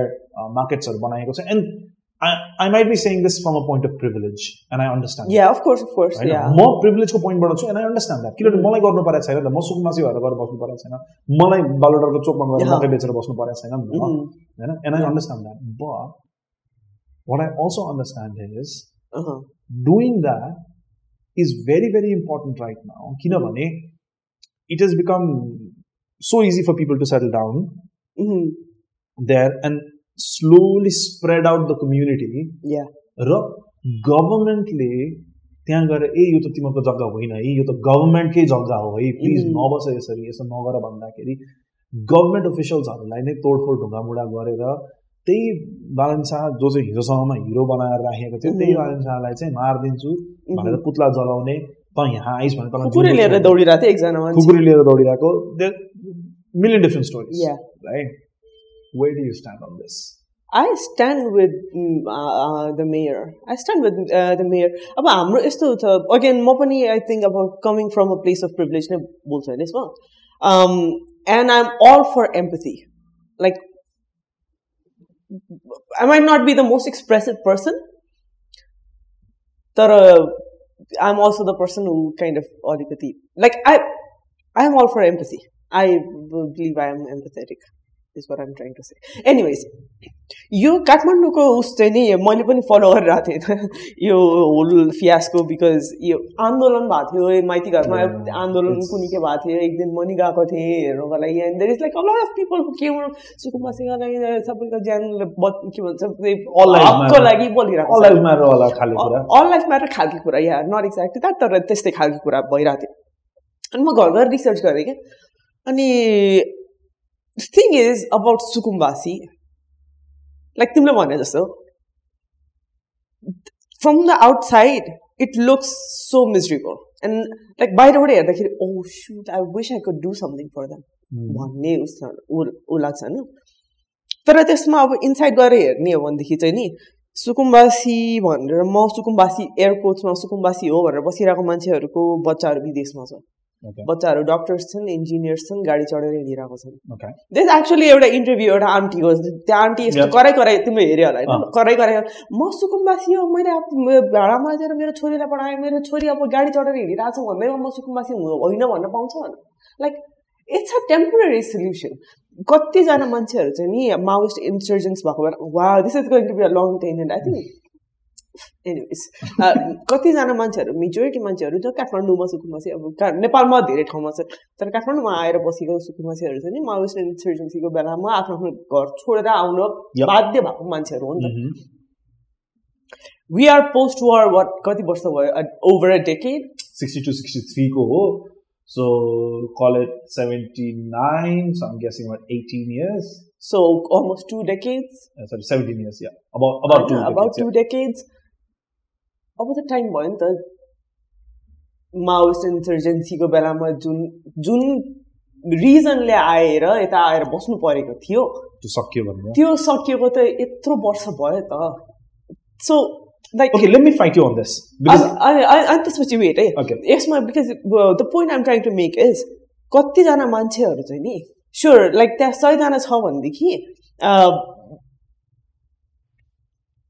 S1: मार्केट्सहरू बनाएको छ and I might be सेङ this from a point of privilege and I understand
S2: Yeah, of course, of course.
S1: होइन
S2: Yeah.
S1: म प्रिभिलेजको पोइन्टबाट छु एन्ड आई अन्डरस्ट्यान्ड द्याट किनभने
S2: Mm.
S1: मलाई गर्नु परेको छैन त म सुकुमासी भएर गएर बस्नु परेको छैन मलाई बालोटारको चोकमा गएर
S2: Yeah.
S1: मकै बेचेर बस्नु परेको छैन नि त
S2: Mhm.
S1: होइन and I
S2: Yeah.
S1: Understand that but what I also understand is
S2: Uh-huh.
S1: Doing that is very very important right now किनभने it is become so easy for people to settle down
S2: Mhm.
S1: There and slowly spread out the community
S2: Yeah.
S1: र गभर्मेन्टले त्यहाँ गएर ए यो त तिमीहरूको जग्गा होइन है यो त गभर्मेन्टकै जग्गा हो है प्लिज
S2: Mhm.
S1: नबस यसरी यसो नगर भन्दाखेरि गभर्मेन्ट अफिसियल्सहरूलाई नै तोडफोड ढुङ्गामुढा गरेर त्यही बालन शाह जो चाहिँ हिरोसँगमा हिरो बनाएर राखेको थियो त्यही
S2: Mhm.
S1: बालन शाहलाई चाहिँ मारिदिन्छु
S2: Mhm.
S1: भनेर पुतला जलाउने त यहाँ आइस भने
S2: कुकुरले लिएर दौडिरहेको थियो एकजना
S1: खुकुरी लिएर दौडिरहेको million different
S2: Yeah.
S1: Right where do you stand on this
S2: I stand with mm, uh, uh, the mayor. I stand with uh, the mayor. अब हाम्रो यस्तो छ अगेन म पनि आई थिङ्क अब coming from a place of privilege नै बोल्छु होइन यसमा and I am all for empathy like I might not be the most expressive person तर I am also the person who kind of अलिकति like I I am all for empathy I believe I am empathetic is what I'm trying to say anyways यो काठमाडौँको उस चाहिँ नि मैले पनि फलो गरिरहेको थिएँ। यो होल फियासको बिकज यो आन्दोलन भएको थियो माइती घरमा आन्दोलन कुनै के भएको थियो एक दिन म नि गएको थिएँ हेर्नुको लागि। And there is like a lot of people के सुकुम्बासीको लागि सबैको ज्यान के भन्छ हकको. लागि बोलिरहेको
S1: all. Life
S2: matter all life खालको कुरा। या नट एक्ज्याक्टली द्याट तर त्यस्तै खालको कुरा भइरहेको थियो। अनि म घर गएर रिसर्च गरेँ क्या। अनि थिङ इज अबाउट सुकुम्बासी लाइक तिमीले भने जस्तो from the outside it looks so miserable and like बाहिरबाट हेर्दाखेरि ओ shoot I wish I could do something for
S1: Mm.
S2: भन्ने उस ऊ लाग्छ होइन तर त्यसमा अब इन्साइड गएर हेर्ने हो भनेदेखि चाहिँ नि सुकुम्बासी भनेर म सुकुम्बासी एयरपोर्ट्समा सुकुम्बासी हो भनेर बसिरहेको मान्छेहरूको बच्चाहरू विदेशमा छ. बच्चाहरू डक्टर्स छन् इन्जिनियर्स छन् गाडी चढेर हिँडिरहेको छन्. त्यस एक्चुअली एउटा इन्टरभ्यू एउटा आन्टीको त्यो आन्टी यस्तो. कराई कराई तिमीले हेऱ्यो होला होइन
S1: अँ।
S2: कराई कराई। म सुकुम्बासी हो मैले अब म- भाडा माझेर मेरो छोरीलाई पढाएँ मेरो छोरी अब गाडी चढेर हिँडिरहेको छ भन्दैमा म सुकुम्बासी होइन भन्न पाउँछ like it's a temporary solution कतिजना मान्छेहरू चाहिँ नि माओइस्ट इन्सर्जेन्स भएको बेला वा this is going to be a long tangent I think anyways कतिजना मान्छेहरू मेजोरिटी मान्छेहरू जो काठमाडौँमा सुकुमासी अब नेपालमा धेरै ठाउँमा छ तर काठमाडौँमा आएर बसेको सुकुमासीहरू छ नि माओइस्ट इन्सर्जेन्सीको बेलामा आफ्नो आफ्नो घर छोडेर आउन. बाध्य भएको मान्छेहरू हो नि त. We are post war what कति वर्ष भयो ओभर अ डेकेड
S1: 62, 63 को हो. So call it 79. So I'm guessing about 18 years.
S2: So almost two decades
S1: Uh, sorry, 17 years. Yeah, about about two.
S2: About
S1: decades,
S2: two decades अब त time भयो नि त माओइस्ट इन्सर्जेन्सीको बेलामा जुन जुन रिजनले आएर यता आएर बस्नु परेको थियो.
S1: To सक्यो भन्नु.
S2: त्यो सकिएको त यत्रो वर्ष भयो त so like
S1: Okay, let me fight you on this because
S2: अनि त्यसपछि वेट है
S1: Okay.
S2: यसमा because the point I'm trying to make is कतिजना मान्छेहरू चाहिँ नि स्योर लाइक त्यहाँ सयजना छ भनेदेखि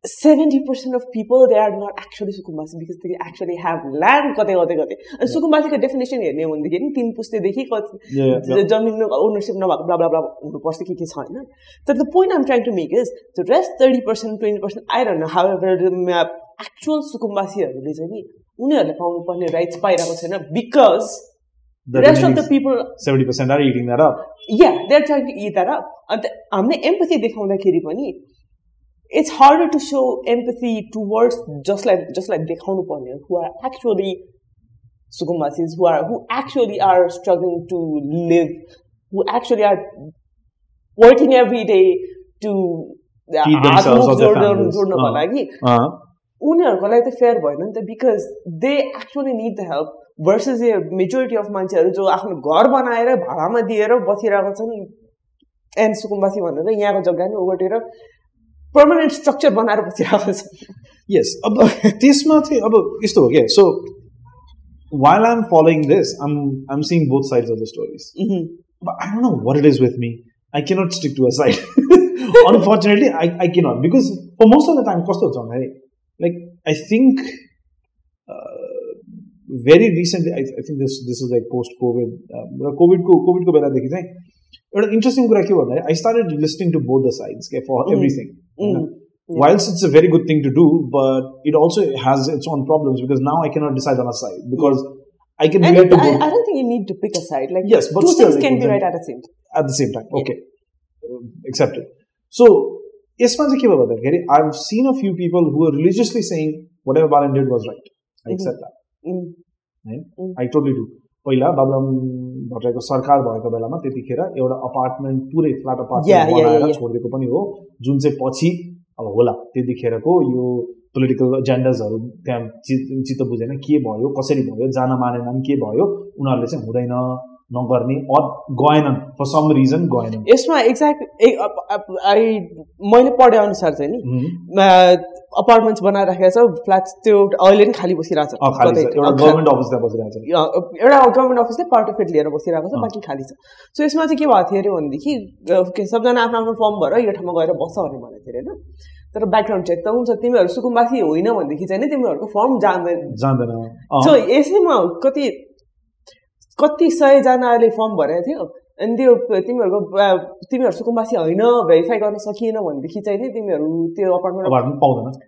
S2: seventy percent of people they are not actually सुकुम्बासी because they actually have land कतै कतै कतै अनि सुकुम्बासीको डेफिनेसन हेर्ने हो भनेदेखि नि तिन पुस्तेदेखि. जमिन ओनरसिप नभएको ब्ला ब्ला हुनुपर्छ कि के छ होइन तर the point I'm trying to make is the rest thirty percent twenty percent आइरहनु however actual सुकुम्बासीहरूले चाहिँ नि उनीहरूले पाउनुपर्ने राइट्स पाइरहेको छैन because
S1: The
S2: of the
S1: remaining
S2: people
S1: 70% are eating that up.
S2: हामीले एम्पथी देखाउँदाखेरि पनि it's harder to show empathy towards just like just like Dekhanupanyan, who are actually Sukumbasis, who are who actually are struggling to live, who actually are working
S1: every day to आत्मक जोड्न
S2: जोड्नको लागि उनीहरूको लागि त fair भएन नि त because they actually need the help versus a majority of मान्छेहरू जो आफ्नो घर बनाएर भाडामा दिएर बसिरहेको छन् एन्ड सुकुम्बासी भनेर यहाँको जग्गा नै ओगटेर पर्मानेन्ट स्ट्रक्चर बनाएर बसिरहेको छ
S1: yes. अब त्यसमा चाहिँ अब यस्तो हो क्या so while I'm following this, I'm I'm seeing both sides of the stories. But I don't know what it is with me. I cannot stick to a side. Unfortunately, I, I cannot because for most of the time, कस्तो हुन्छ भन्दाखेरि like I think uh, very recently, I, I think this this is like post COVID, uh, COVID को COVID को बेलादेखि चाहिँ एउटा interesting कुरा के भन्दाखेरि I started listening to both the sides के फर
S2: Mm.
S1: Know?
S2: Yeah.
S1: Whilst it's a very good thing to do, but it also has its own problems because now I cannot decide on a side because. I can
S2: and
S1: to
S2: I, I, don't think you need to pick a side. Like
S1: yes, but
S2: two
S1: still
S2: things can be right at the same time.
S1: At the same time, okay, um, accepted. So yes, man, I've seen a few people who are religiously saying whatever Balen did was right. I
S2: mm-hmm.
S1: accept
S2: mm-hmm.
S1: that.
S2: Mm-hmm.
S1: Right? Mm-hmm. I totally do. भट्टराईको सरकार भएको बेलामा त्यतिखेर एउटा apartment पुरै flat apartment बनाएर. छोडिदिएको पनि हो जुन चाहिँ पछि अब होला त्यतिखेरको यो पोलिटिकल एजेन्डाजहरू त्यहाँ चित चित्त बुझेन के भयो कसरी भयो जान मानेनन् के भयो उनीहरूले चाहिँ हुँदैन नगर्ने अर गएनन् फर सम रिजन गएनन्
S2: यसमा एक्ज्याक्ट मैले पढे अनुसार चाहिँ नि
S1: Mhm.
S2: अपार्टमेन्ट्स बनाएर राखेको छ फ्ल्याट त्यो अहिले पनि खाली बसिरहेको छ।
S1: एउटा गभर्मेन्ट
S2: अफिसले पार्ट अफ इट लिएर बसिरहेको छ। बाँकी खाली छ। सो यसमा चाहिँ के भएको थियो अरे भनेदेखि सबजना आफ्नो आफ्नो फर्म भएर यो ठाउँमा गएर बस्छ भन्ने भनेको थियो अरे होइन? तर ब्याकग्राउन्ड चेक त हुन्छ। तिमीहरू सुकुम्बासी होइन भनेदेखि चाहिँ तिमीहरूको फर्म जाँदैन।
S1: जान्दैन अँ,
S2: सो यसैमा कति कति सयजनाले फर्म भरेको थियो अनि त्यो तिमीहरूको तिमीहरू सुकुम्बासी होइन भेरिफाई गर्न सकिएन भनेदेखि चाहिँ नि तिमीहरू त्यो अपार्टमेन्ट
S1: अपार्टमेन्ट पाउँदैन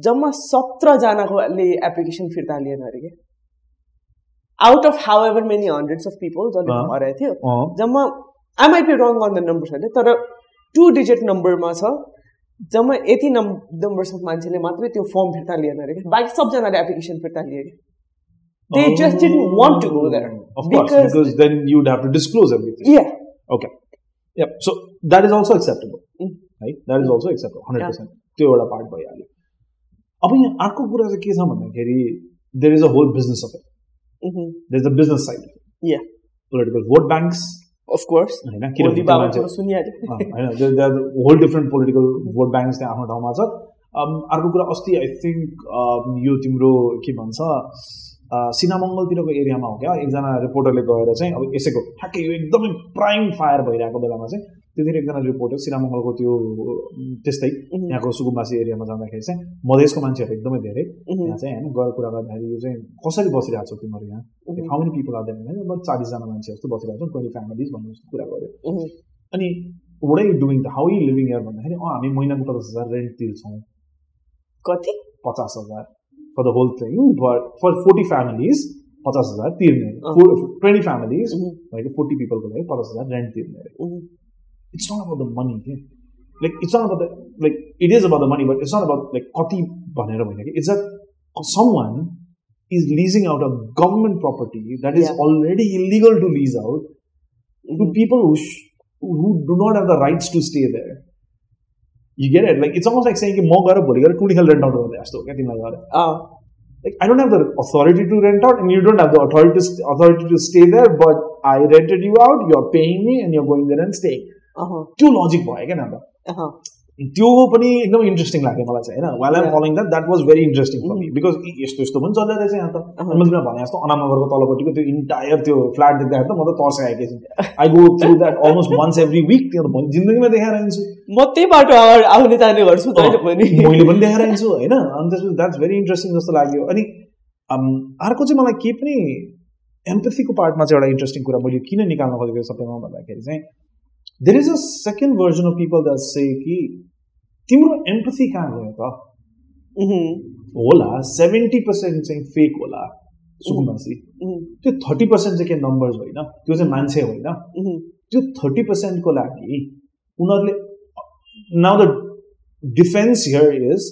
S2: जम्मा सत्रजनाकोले एप्लिकेसन फिर्ता लिएन अरे कि out of however many hundreds of people जसले। भरेको थियो जम्मा be wrong on the number अरे तर टु डिजिट नम्बरमा छ जम्मा यति नम् नम्बर्स अफ मान्छेले मात्रै त्यो फर्म फिर्ता लिएन अरे कि बाँकी सबजनाले एप्लिकेसन फिर्ता लिए कि they just didn't want to go there
S1: Of course,
S2: Because-
S1: because then you'd have to disclose everything.
S2: या
S1: Okay. Yep. So that is also acceptable.
S2: Mm.
S1: Right? That is also acceptable. 100%. त्यो एउटा part भइहाल्यो अब यहाँ अर्को कुरा चाहिँ के छ भन्दाखेरि there is a whole business of it there is a business side
S2: Yeah.
S1: Political vote banks
S2: of course
S1: होइन किनभने whole different political vote banks त्यहाँ आफ्नो ठाउँमा छ अर्को कुरा अस्ति आई थिङ्क यो तिम्रो के भन्छ सिनामङ्गलतिरको एरियामा हो क्या एकजना रिपोर्टरले गएर चाहिँ अब यसैको ठ्याक्कै यो एकदमै प्राइम फायर भइरहेको बेलामा चाहिँ त्यतिखेर एकजना रिपोर्टर सिनामङ्गलको त्यो त्यस्तै. यहाँको सुकुम्बासी एरियामा जाँदाखेरि चाहिँ मधेसको मान्छेहरू एकदमै धेरै. यहाँ चाहिँ होइन गएर कुरा गर्दाखेरि यो चाहिँ कसरी बसिरहेको छौ तिमीहरू यहाँ. How many people are there होइन चालिसजना मान्छे जस्तो बसिरहेको छौँ ट्वेन्टी फ्यामिलीज भन्ने जस्तो कुरा गर्यो
S2: Mhm.
S1: अनि what are you doing the how you living your भन्दाखेरि अँ हामी महिनाको पचास हजार रेन्ट तिर्छौँ
S2: कति
S1: पचास हजार for the whole thing but for forty families पचास हजार तिर्ने
S2: अँ।
S1: Twenty families
S2: Mhm.
S1: भनेको फोर्टी पिपलको लागि पचास हजार रेन्ट तिर्ने अरे
S2: Mhm.
S1: It's not about the money के like it's not about the like it is about the money but it's not about like कति भनेर होइन कि it's a some one is लिजिङ out a government property that is
S2: Yeah.
S1: Already illegal to Liz out to
S2: Mhm.
S1: people who sh- who do not have the rights to stay there. You get it? Like it's almost like saying you're two rent out over there. So
S2: ah.
S1: like I don't have the authority to rent out, and you don't have the authority to st- authority to stay there. But I rented you out. You're paying me, and you're going there and staying. Uh-huh. Two logic boy, again,
S2: uh-huh.
S1: त्यो पनि एकदम interesting लाग्यो मलाई चाहिँ होइन? While
S2: Yeah.
S1: Following that that was very interesting for me because यस्तो यस्तो पनि चल्दै रहेछ यहाँ त. मैले भने जस्तो अनामनगरको तलपट्टिको त्यो इन्टायर त्यो फ्ल्याट देख्दाखेरि त म त तर्साएको एकैछिन I go through that almost once every week त्यो त जिन्दगीमा देखाएर आइन्छु
S2: म त्यही बाटो आउ- आउने जाने गर्छु मैले पनि।
S1: मैले पनि देखाएर आइन्छु होइन? अनि त्यसपछि द्याट्स भेरी इन्ट्रेस्टिङ जस्तो लाग्यो। अनि अर्को चाहिँ मलाई के पनि एम्पथीको पार्टमा चाहिँ एउटा इन्ट्रेस्टिङ कुरा मैले किन निकाल्न खोजेको सबैमा भन्दाखेरि चाहिँ there is a second version of people that say कि तिम्रो एम्पथी कहाँ गयो त होला सेभेन्टी पर्सेन्ट चाहिँ फेक होला सुकुम्बासी त्यो थर्टी पर्सेन्ट चाहिँ के नम्बर्स होइन त्यो चाहिँ मान्छे होइन त्यो थर्टी पर्सेन्टको लागि उनीहरूले now the defence here is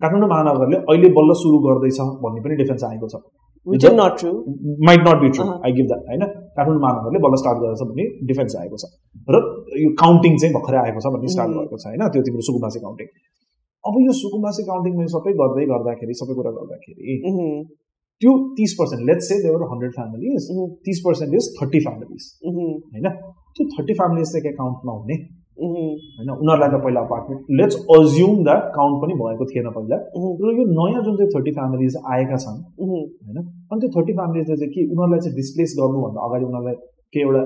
S1: Kathmandu महानगरले अहिले बल्ल सुरु गर्दैछ भन्ने पनि डिफेन्स आएको छ.
S2: Might not
S1: be
S2: true.
S1: I give that होइन काठमाडौँ महानगरले बल्ल स्टार्ट गर्दैछ भन्ने डिफेन्स आएको छ। र यो काउन्टिङ चाहिँ भर्खरै आएको छ भन्ने स्टार्ट. भएको छ होइन त्यो तिम्रो सुकुम्बासी काउन्टिङ अब यो सुकुम्बासी काउन्टिङ सबै गर्दै गर्दाखेरि सबै कुरा गर्दाखेरि त्यो तिस percent let's say there are hundred
S2: families
S1: तिस पर्सेन्ट इज थर्टी फ्यामिलीज होइन? त्यो थर्टी फ्यामिलीज चाहिँ के काउन्ट नहुने।
S2: mhm,
S1: होइन उनीहरूलाई त पहिला apartment let's assume that count पनि भएको थिएन पहिला। र यो नयाँ जुन चाहिँ थर्टी फ्यामिलीज आएका छन् होइन अनि त्यो थर्टी फ्यामिलीजले चाहिँ के उनीहरूलाई चाहिँ डिस्प्लेस गर्नुभन्दा अगाडि उनीहरूलाई के एउटा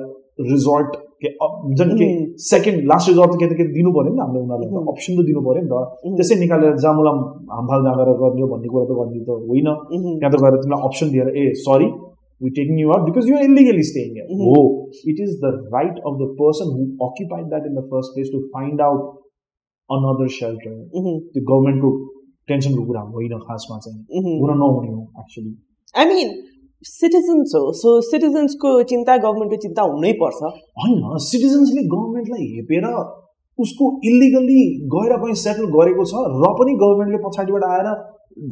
S1: रिजोर्ट के अप- हुन्छ नि के. सेकेन्ड लास्ट रिजोर्ट के त के दिनु पऱ्यो नि त हामीले उनीहरूलाई अप्सन त दिनु पऱ्यो नि त। त्यसै निकालेर जामुलाम हामफाल गएर गर्ने भन्ने कुरा त गर्ने त होइन। त्यहाँ त गएर तिमीलाई अप्सन दिएर ए सरी we're taking you out because you're illegally staying
S2: here.
S1: Mm-hmm. Oh, it is the right of the person who occupied that in the first place to find out another
S2: shelter.
S1: Mm-hmm. The government को टेन्सनको कुरा होइन खासमा चाहिँ हुन नहुने हो actually
S2: आई मिन citizens हो सो सिटिजन्सको चिन्ता गभर्मेन्टको चिन्ता हुनैपर्छ
S1: होइन सिटिजन्सले गभर्मेन्टलाई हेपेर उसको इलिगल्ली गएर पनि सेटल गरेको छ र पनि गभर्मेन्टले पछाडिबाट आएर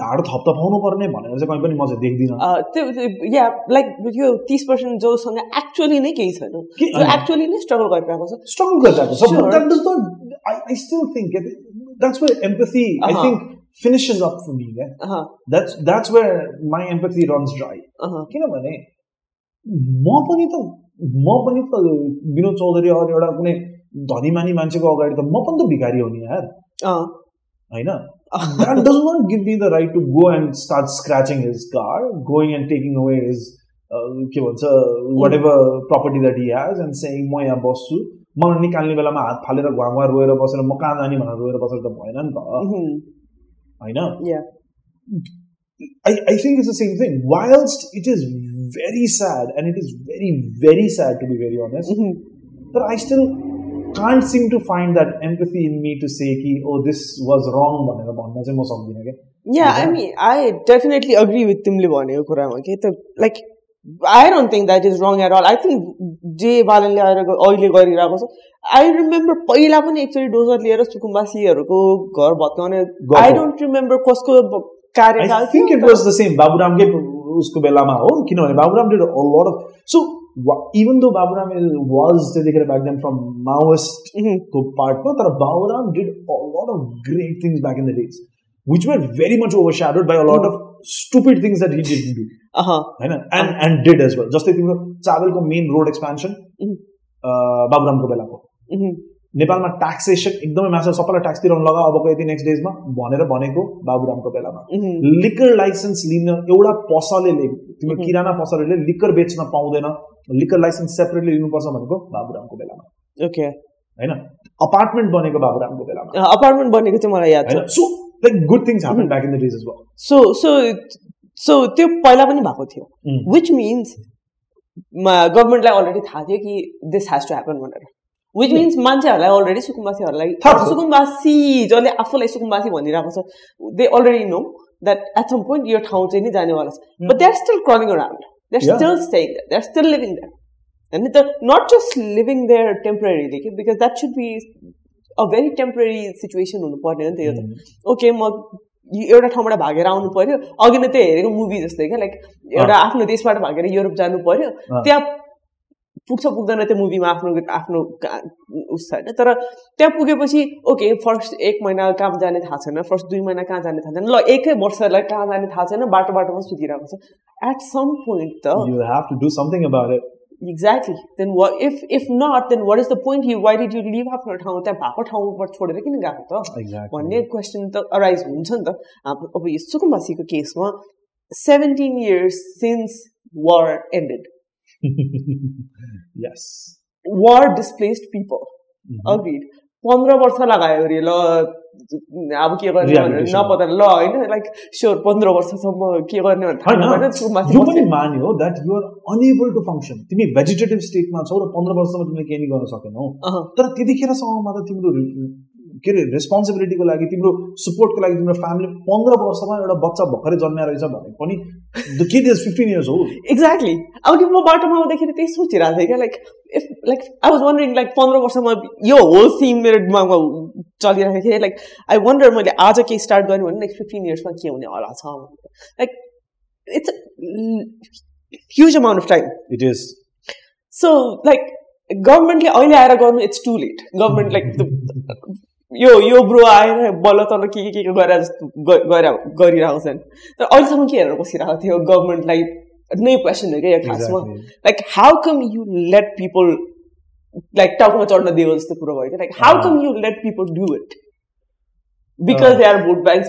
S1: ढाड थपथपाउनु पर्ने भनेर चाहिँ कहीँ पनि म चाहिँ देख्दिनँ।
S2: त्यो या लाइक यो तिस पर्सेन्ट जोसँग एक्चुअली नै केही छैन। एक्चुअली नै स्ट्रगल गरिरहेको छ।
S1: स्ट्रगल गरिरहेको छ। I, I still think it, that's where empathy I
S2: Uh-huh.
S1: think finishes up for me yeah?
S2: अहँ,
S1: that's that's where my empathy runs dry
S2: अहँ,
S1: किनभने म पनि त म पनि त विनोद चौधरी अरू एउटा कुनै धनीमानी मान्छेको अगाडि त म पनि त भिखारी हो नि यार। होइन? that does not give me the right to go and start scratching his car going and taking away his uh, के भन्छ वाट ever property that he has end सेङ म यहाँ बस्छु मलाई निकाल्ने बेलामा हात फालेर घुवा घुवा रोएर बसेर म कहाँ जाने भनेर रोएर बसेर त भएन नि त
S2: mhm,
S1: होइन
S2: yeah,
S1: I, I think it's the same thing. Whilst it is very sad, and it is very, very sad to be very honest,
S2: mhm,
S1: but I still can't seem to find that empathy in me to say कि oh this was wrong भनेर भन्न चाहिँ म सक्दिनँ क्या
S2: Yeah, I mean, I definitely agree with तिमीले भनेको कुरामा के? त like I don't think that is wrong at all I think जे बालनले आएर अहिले गरिरहेको छ। आई रिमेम्बर पहिला पनि एकचोटि डोजर लिएर सुकुम्बासीहरूको घर भत्काउने। आई डोन्ट रिमेम्बर कसको
S1: I
S2: कार्यकाल
S1: think it
S2: तर-
S1: was the same. बाबुरामकै उसको बेलामा हो किनभने Baburam did a lot of so wa- even though is- was त्यतिखेर back then from Maoist
S2: Mhm,
S1: को पार्टमा तर Baburam did a lot of great things back in the days which were very much overshadowed by a lot of stupid things that he didn't do.
S2: अहँ,
S1: होइन and and did as well जस्तै तिम्रो चावलको main road expansion
S2: Mhm.
S1: बाबुरामको बेलाको
S2: mhm,
S1: नेपालमा taxation एकदमै मासु सबैलाई ट्याक्स तिराउनु लगा अबको यति नेक्स्ट डेजमा भनेर भनेको बाबुरामको बेलामा लिकर लाइसेन्स लिन एउटा पसलेले तिम्रो. किराना पसलेले लिकर बेच्न पाउँदैन लिकर लाइसेन्स सेपरेटली लिनुपर्छ भनेको बाबुरामको बेलामा।
S2: ओके
S1: होइन? अपार्टमेन्ट बनेको बाबुरामको बेलामा।
S2: अपार्टमेन्ट बनेको चाहिँ मलाई याद छ।
S1: So like good
S2: things
S1: happen. Back in the days is
S2: so so so त्यो पहिला पनि भएको थियो। विच मिन्स गभर्मेन्टलाई अलरेडी थाहा थियो कि दिस हेज टु ह्यापन भनेर। विच मिन्स मान्छेहरूलाई अलरेडी सुकुम्बासीहरूलाई। सुकुम्बासी जसले आफूलाई सुकुम्बासी भनिरहेको छ they already know that at some point यो ठाउँ चाहिँ नि जानेवाला छ। But they are still crawling around they are
S1: Yeah.
S2: Still staying they are still living that होइन त not just living there temporarily कि because that should be a very temporary situation हुनुपर्ने हो नि त यो त ओके म यो एउटा ठाउँबाट भागेर आउनु पर्यो अघि नै त्यो हेरेको मुभी जस्तै क्या लाइक एउटा आफ्नो देशबाट भागेर युरोप जानु पर्यो
S1: अँ।
S2: त्यहाँ पुग्छ पुग्दैन त्यो मुभीमा आफ्नो आफ्नो उस छ होइन तर त्यहाँ पुगेपछि ओके फर्स्ट एक महिना कहाँ जाने थाहा छैन फर्स्ट दुई महिना कहाँ जाने थाहा छैन ल एकै वर्षलाई कहाँ जाने थाहा छैन बाटो बाटोमा सुतिरहेको छ एट सम पोइन्ट त
S1: You have to do something about it.
S2: Exactly then if if not then what is the point you why did you live आफ्नो ठाउँ त्यहाँ भएको ठाउँबाट छोडेर किन गएको त. भन्ने क्वेसन त अराइज हुन्छ नि त अब यो सुकुम्बासीको केसमा seventeen years since
S1: war
S2: ended. War displaced
S1: people.
S2: Agreed पन्ध्र वर्ष लगायो अरे ल अब के गर्ने भनेर. नपत्ता ल होइन लाइक स्योर पन्ध्र वर्षसम्म के गर्ने भनेर।
S1: मान्यो that you're unable to function तिमी भेजिटेटिभ स्टेटमा छौ र पन्ध्र वर्षसम्म तिमीले केही गर्न सकेनौ तर त्यतिखेरसम्ममा त तिम्रो के अरे रेस्पोन्सिबिलिटीको लागि तिम्रो सपोर्टको लागि तिम्रो फ्यामिली पन्ध्र वर्षमा एउटा बच्चा भर्खरै जन्मिया रहेछ भने पनि the kid is fifteen years हो
S2: एक्ज्याक्टली अब कि म बाटोमा आउँदाखेरि त्यही सोचिरहेको थिएँ क्या like if like I was wondering like पन्ध्र वर्षमा यो होल थिम मेरो दिमागमा चलिरहेको थिएँ लाइक आई वन्डर मैले आज केही स्टार्ट गरेँ भने नेक्स्ट फिफ्टिन इयर्समा के हुने होला छ like it's huge amount of time
S1: it is
S2: so like गभर्मेन्टले अहिले आएर गर्नु it's too late government like यो यो ब्रो आएर बल्ल तल के के के के गरेर जस्तो गरिरहेको छन्। तर अहिलेसम्म के हेरेर बसिरहेको थियो गभर्मेन्टलाई नै क्वेसन हो क्या यो खासमा? Like how come you let people like टाउकोमा चढ्न दियो जस्तो कुरो भयो क्या? Like how come you let people do it because they are vote banks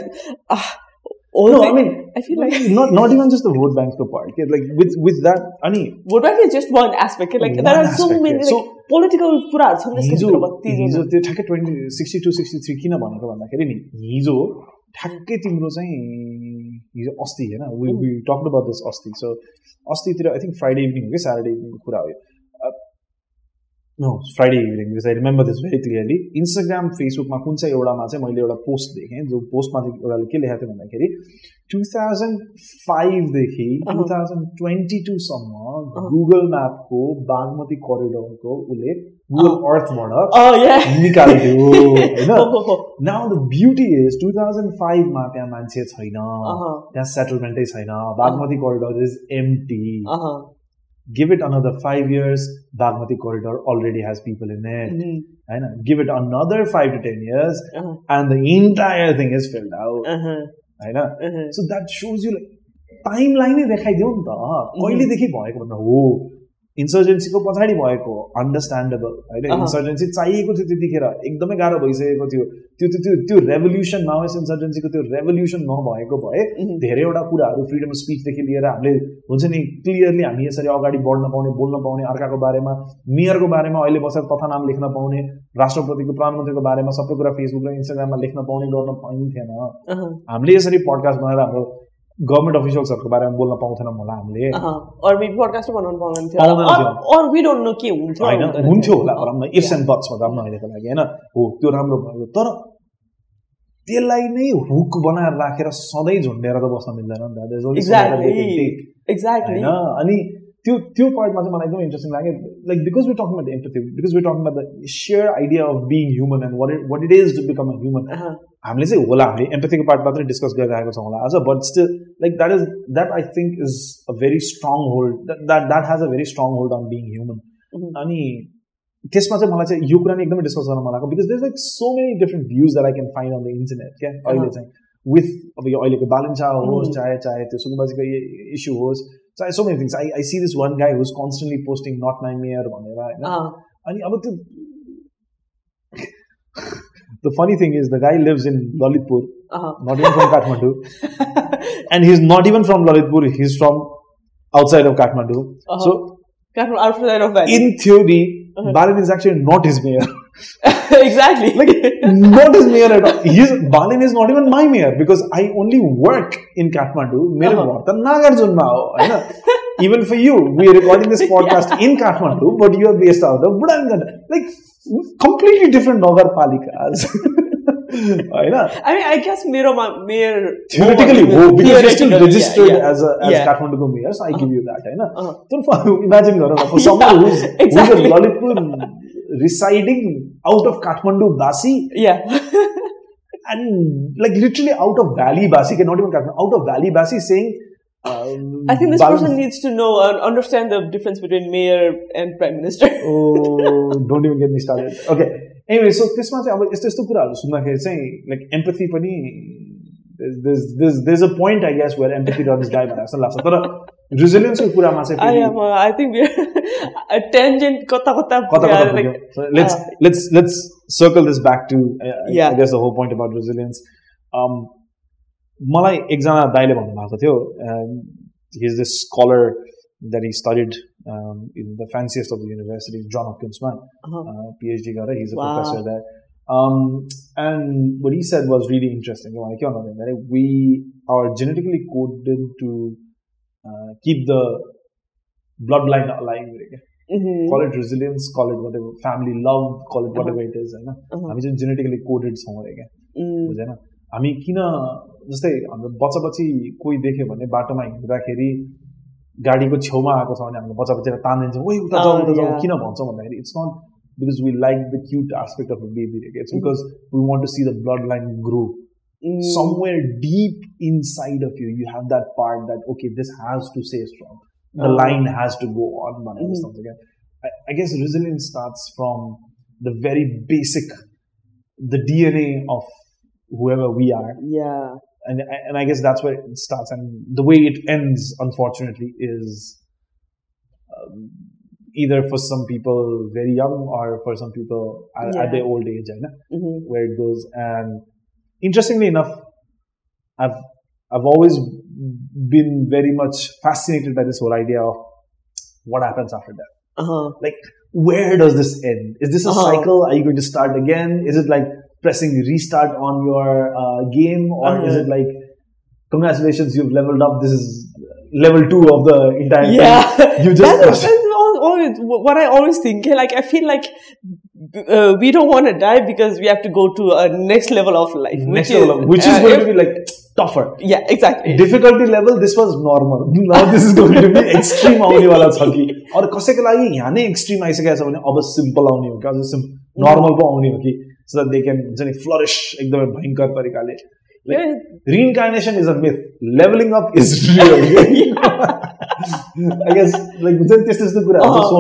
S1: No, I mean,
S2: I feel like
S1: not not even just the vote banks part. Like with with that, अनि
S2: vote bank is just one aspect. Like
S1: One
S2: there are so many like political कुराहरू छन्
S1: हिजो त्यो ठ्याक्कै twenty sixty two sixty three किन भनेको भन्दाखेरि नि हिजो ठ्याक्कै तिम्रो चाहिँ हिजो अस्ति होइन we we talk about this अस्ति सो अस्तितिर आई थिङ्क फ्राइडे इभिनिङ हो कि स्याटरडे इभिनिङको कुरा हो यो no Friday evening because I remember this very clearly Instagram फेसबुकमा कुन चाहिँ एउटामा चाहिँ मैले एउटा पोस्ट देखेँ जो पोस्टमा चाहिँ एउटाले के लेखेको थियो भन्दाखेरि टु थाउजन्ड फाइभदेखि टु थाउजन्ड ट्वेन्टी टूसम्म गुगल म्यापको बागमती करिडोरको उसले गुगल अर्थबाट. निकाल्थ्यो होइन? Now the beauty is two thousand फाइभमा त्यहाँ मान्छे छैन. त्यहाँ सेटलमेन्टै छैन Bagmati corridor is
S2: empty.
S1: give it another five years bagmati corridor already has people in it
S2: Mhm.
S1: होइन give it another five to ten years
S2: Uh-huh.
S1: and the entire thing is filled out
S2: Uh-huh.
S1: होइन
S2: Uh-huh.
S1: so that shows you like टाइमलाई नै देखाइदियो नि त कहिलेदेखि भएको भन्दा हो इन्सर्जेन्सीको पछाडि भएको अन्डरस्ट्यान्डेबल होइन। इन्सर्जेन्सी चाहिएको थियो त्यतिखेर एकदमै गाह्रो भइसकेको थियो त्यो त्यो त्यो त्यो रेभोल्युसन माओस इन्सर्जेन्सीको त्यो रेभोल्युसन नभएको भए. धेरैवटा कुराहरू फ्रिडम अफ स्पिचदेखि लिएर हामीले हुन्छ नि क्लियरली हामी यसरी अगाडि बढ्न पाउने बोल्न पाउने अर्काको बारेमा मेयरको बारेमा अहिले बसेर तथा नाम लेख्न पाउने राष्ट्रपतिको प्रधानमन्त्रीको बारेमा सबै कुरा फेसबुक र इन्स्टाग्राममा लेख्न पाउने गर्न पाइन्थेन. हामीले यसरी पडकास्ट बनाएर हाम्रो गभर्मेन्ट अफिसियल्सहरूको बारेमा बोल्न पाउँथेनौँ होला हामीले। होइन हुन्थ्यो होला भनौँ न इफ्स एन्ड बट्स भनौँ न अहिलेको लागि होइन? हो त्यो राम्रो भयो। तर त्यसलाई नै हुक बनाएर राखेर सधैँ झुन्डेर त बस्न मिल्दैन नि त। एक्ज्याक्टली अनि त्यो त्यो पार्टमा चाहिँ मलाई एकदमै इन्ट्रेस्टिङ लाग्यो like because we talking about empathy because we talking about the share idea of being human and what it what it is to become a
S2: human.
S1: हामीले चाहिँ होला हामीले एम्पथीको पार्ट मात्रै डिस्कस गरिरहेको छौँ होला आज but still like that is that I think is a very strong hold that that has a very strong hold on being
S2: human.
S1: अनि त्यसमा चाहिँ मलाई चाहिँ यो कुरा नै एकदमै डिस्कस गर्न मन लागेको because there like so many different views that I can find on the internet क्या अहिले
S2: Uh-huh.
S1: चाहिँ विथ अब यो अहिलेको बालिन्चा होस्
S2: Mhm.
S1: चाहे चाहे त्यो सुकुम्बाजीको इस्यु होस् चाहे so many things I I see this one गाई हुज कन्सटेन्टली पोस्टिङ नट माई मेयर भनेर होइन
S2: Uh-huh.
S1: अनि अब त्यो the funny thing is the guy lives in Lalitpur
S2: Uh-huh.
S1: not even from Kathmandu. and he's not even from Lalitpur, he's from outside of Kathmandu.
S2: Uh-huh.
S1: So,
S2: Kind of outside of Valley.
S1: in theory,
S2: Uh-huh.
S1: Balin is actually not his mayor.
S2: exactly.
S1: Like, not his mayor at all. His, Balin is not even my mayor because I only work in Kathmandu. मेरो घर त नागार्जुनमा हो होइन even for you we recording this podcast in Kathmandu but you're based out of बुढाङ्गन like completely different नगरपालिकाज होइन
S2: I mean I guess मेरोमा mayor
S1: theoretically हो because you still registered as a as काठमाडौँको mayor so I give you that
S2: हैन
S1: तर imagine गर न for someone who is who
S2: is a
S1: Lalitpur residing out of Kathmandu Basi
S2: Yeah.
S1: and like literally out of Valley Basi, okay, not even Kathmandu, out of Valley Basi saying. Um,
S2: I think this
S1: Bal-
S2: person needs to know and understand the difference between mayor and prime minister.
S1: Oh, don't even get me started. Okay. Anyway, so त्यसमा चाहिँ अब यस्तो यस्तो कुराहरू सुन्दाखेरि चाहिँ like empathy पनि there's a point I guess where empathy runs dry भनेर जस्तो लाग्छ तर resilience को कुरामा चाहिँ
S2: I
S1: फेरि
S2: am. Uh, I think we're a tangent. Kota kota.
S1: कता
S2: yeah,
S1: कता
S2: like,
S1: पुग्यो? So let's
S2: uh,
S1: let's let's circle this back to uh, I-
S2: Yeah.
S1: I guess the whole point about resilience. Um, मलाई एकजना दाइले भन्नुभएको थियो his this scholar that he studied in the फ्यान्सिएस्ट of the university जन हपकिन्समा
S2: uh-huh.
S1: PhD गरेर his a
S2: Wow.
S1: Professor that and what he said was really interesting उहाँले के भन्नु भन्दाखेरि we are genetically coded to uh, keep the bloodline alive अरे क्या
S2: Mhm.
S1: call it resilience, call it whatever, family love, call it whatever it is, होइन
S2: Uh-huh.
S1: हामी चाहिँ genetically coded छौँ अरे क्या. बुझेन हामी किन जस्तै हाम्रो बच्चा बच्ची कोही देख्यो भने बाटोमा हिँड्दाखेरि गाडीको छेउमा आएको छ भने हामीले बच्चा बच्चीलाई तानिदिन्छौँ ओइ उता जाउँ उता जाउँ. किन भन्छौँ भन्दाखेरि it's not because we like the cute aspect of a baby it's because we want to see the blood line grow
S2: Mm.
S1: somewhere deep inside of you, you have that part that, okay, this has to stay strong. The line has to go on, man, mm. something I, I guess resilience starts from the very basic, the DNA of whoever we are.
S2: Yeah.
S1: And, and I guess that's where it starts. And the way it ends, unfortunately, is um, either for some people very young or for some people at,
S2: yeah.
S1: at their old age, right?
S2: mm-hmm.
S1: where it goes. And interestingly enough, I've I've always been very much fascinated by this whole idea of what happens after death.
S2: Uh-huh.
S1: Like, where does this end? Is this a
S2: Uh-huh.
S1: cycle? Are you going to start again? Is it like pressing restart on your uh, game, or is
S2: Uh-huh.
S1: it like, congratulations, you've leveled up. This is level two of the entire
S2: Yeah.
S1: thing. You just
S2: that's, that's al- always what I always think. Like I feel like uh, we don't want to die because we have to go to a next level of life,
S1: next
S2: which
S1: level,
S2: is
S1: which is
S2: uh,
S1: going
S2: if-
S1: to be like tougher.
S2: yeah, exactly.
S1: Difficulty level this was normal now this is going to be extreme आउनेवाला छ कि अरू कसैको लागि यहाँ नै extreme आइसकेको छ भने अब सिम्पल आउने हो कि अझ सिम नर्मल पो आउने हो कि सो द्याट दे क्यान हुन्छ नि फ्लरिस एकदमै भयङ्कर तरिकाले Like, yeah. Reincarnation is a myth. Leveling up is real. I guess like this is
S2: the
S1: good uh-huh.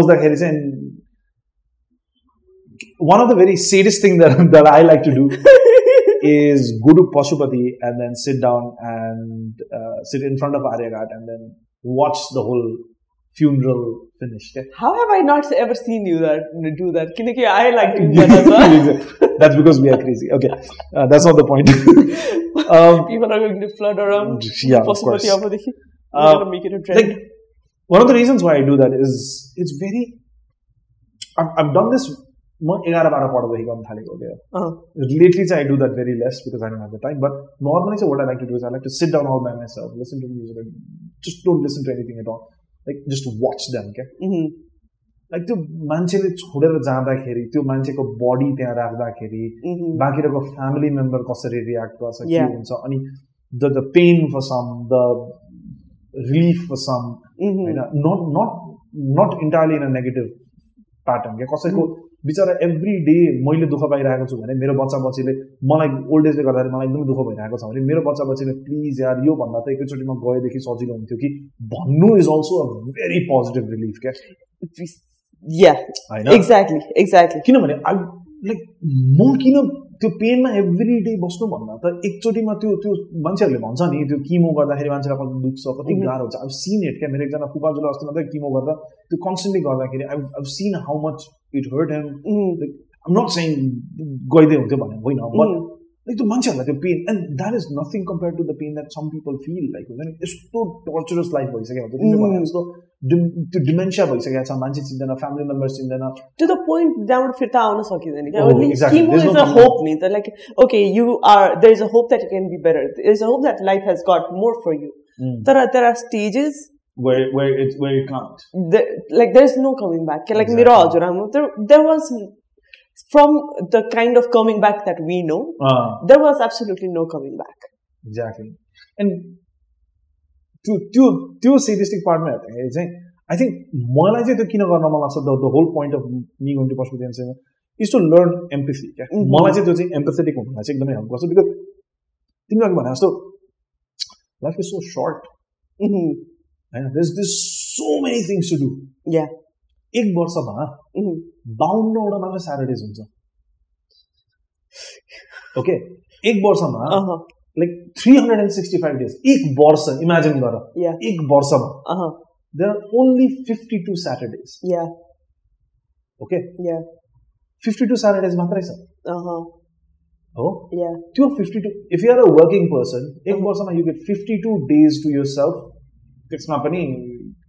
S1: one of the very saddest thing that, that I like to do is go to Pashupati and then sit down and uh, sit in front of Aryaghat and then watch the whole funeral finish.
S2: How have I not ever seen you that do that? I like to do that as well.
S1: that's because we are crazy. Okay, uh, that's not the point. Um,
S2: People are going to flood around.
S1: Yeah, of course. Uh,
S2: make it a trend.
S1: Like, one of the reasons why I do that is it's very. I've, I've done this.
S2: Uh-huh.
S1: Lately, I do that very less because I don't have the time. But normally, so what I like to do is I like to sit down all by myself, listen to music, just don't listen to anything at all. Like, just watch them, okay?
S2: Mm-hmm.
S1: Like त्यो मान्छेले छोडेर जाँदाखेरि त्यो मान्छेको बडी त्यहाँ राख्दाखेरि. बाँकी family member कसरी रियाक्ट गर्छ के. हुन्छ अनि the the pain for some the relief for
S2: some.
S1: होइन not not not entirely in a negative pattern क्या कसैको बिचरा एभ्री डे मैले दुःख पाइरहेको छु भने मेरो बच्चा बच्चीले मलाई ओल्ड एजले गर्दाखेरि मलाई एकदमै दुःख भइरहेको छ भने मेरो बच्चा बच्चीले प्लिज यार यो भन्दा त एकैचोटिमा गएदेखि सजिलो हुन्थ्यो कि भन्नु is also a very positive relief क्या होइन
S2: exactly, exactly.
S1: किनभने आई लाइक म किन त्यो पेनमा एभ्री डे बस्नु भन्दा त एकचोटिमा त्यो त्यो मान्छेहरूले भन्छ नि त्यो किमो गर्दाखेरि मान्छेलाई कति दुख्छ कति
S2: Mhm.
S1: गाह्रो हुन्छ अब सिन इट क्या मेरो एकजना फुपाजुले अस्ति मात्रै किमो गर्दा त्यो कन्सटेन्टली गर्दाखेरि I I seen how much it hurt him
S2: Mhm.
S1: I'm not saying गइदिए हुन्थ्यो भने होइन but
S2: Mhm.
S1: लाइक त्यो मान्छेहरूलाई त्यो pen and that is nothing compare to the pen that some people feel like हुन्छ नि यस्तो टर्चरस लाइफ भइसकेको हुन्छ तिमीले भने
S2: Mhm.
S1: जस्तो डिम- त्यो डिमेन्सिया भइसकेको छ मान्छे चिन्दैन family members चिन्दैन
S2: to the point जहाँबाट फिर्ता आउन सकिँदैन क्या
S1: Oh,
S2: At least
S1: exactly.
S2: chemo
S1: There's
S2: is
S1: no
S2: a
S1: coming
S2: hope नि त like okay you are there is a hope that you can be better there is a hope that life has got more for you
S1: Mm.
S2: तर there are stages
S1: where where it where it can't.
S2: there, like there is no coming back like मेरो
S1: Exactly.
S2: हजुरआमा there there was from the kind of coming back that we know,
S1: uh,
S2: there was absolutely no coming back.
S1: Exactly end त्यो त्यो त्यो sadistic पार्टमा हेर्दाखेरि चाहिँ I think मलाई चाहिँ त्यो किन गर्न मन लाग्छ the the whole point of me going to Pashupati is to learn empathy क्या
S2: Mhm.
S1: मलाई चाहिँ त्यो चाहिँ एम्पथेटिक हुनुलाई चाहिँ एकदमै हेल्प गर्छ बिकज तिमीले अघि भने जस्तो life is so shirt
S2: Mhm.
S1: होइन this this so many things to do
S2: Yeah.
S1: एक वर्षमा. बाहुन्नवटा मात्र स्याटरडेज हुन्छ ओके एक वर्षमा. Like three hundred and sixty five days एक वर्ष इमेजिन गर. एक वर्षमा. There are only fifty
S2: two
S1: Saturdays.
S2: Okay.
S1: Fifty two Saturdays मात्रै छ. हो. त्यो fifty two if you're a working person एक वर्षमा you get fifty two days to yourself त्यसमा पनि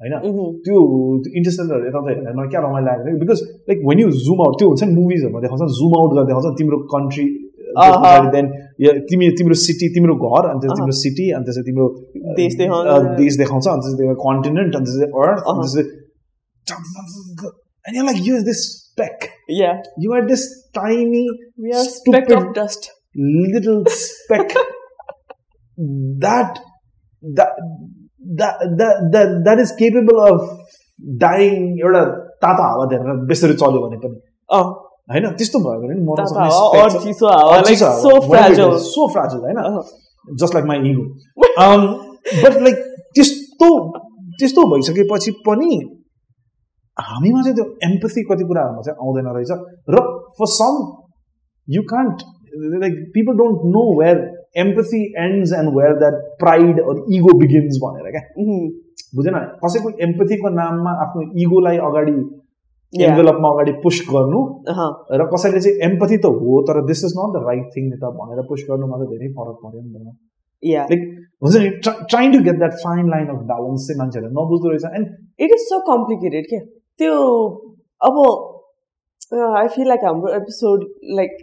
S1: होइन
S2: Mhm.
S1: त्यो इन्टरस्टेलर यताउता हेर्दा मलाई क्या रमाइलो लाग्यो because like when you zoom out त्यो हुन्छ नि मुभिजहरूमा देखाउँछ जुम आउट गरेर देखाउँछ तिम्रो कन्ट्री
S2: अहँ।
S1: देन तिमी तिम्रो सिटी तिम्रो घर अनि त्यसपछि
S2: अहँ।
S1: तिम्रो सिटी अनि त्यसपछि तिम्रो अ,
S2: देश देखाउँछ।
S1: अ, देश देखाउँछ अनि त्यसपछि कन्टिनेन्ट अनि त्यसपछि अर्थ
S2: अहँ।
S1: अनि त्यसपछि and you're like you is this speck
S2: Yeah.
S1: you are this tiny
S2: We are speck
S1: stupid
S2: of dust.
S1: little speck that that that is capable of dying एउटा तातो हावा धेरै बेसरी चल्यो भने पनि। होइन? त्यस्तो भयो भने सो फ्राजल होइन? Just like my ego but like त्यस्तो त्यस्तो भइसकेपछि पनि हामीमा चाहिँ त्यो एम्पथी कति कुराहरूमा चाहिँ आउँदैन रहेछ। र for some you can't like people don't know where empathy ends and where that pride or ego begins भनेर क्या. बुझेन कसैको एम्पथीको नाममा आफ्नो इगोलाई अगाडि. एन्भेलपमा अगाडि पुस गर्नु. र कसैले चाहिँ एम्पथी त हो तर this is not the right thing नि त भनेर पुस गर्नुमा त धेरै फरक पऱ्यो नि त. लाइक हुन्छ नि trying to get that fine line of balance चाहिँ मान्छेहरूले नबुझ्दो रहेछ and
S2: It is so complicated क्या त्यो अब आई फिल लाइक हाम्रो episode like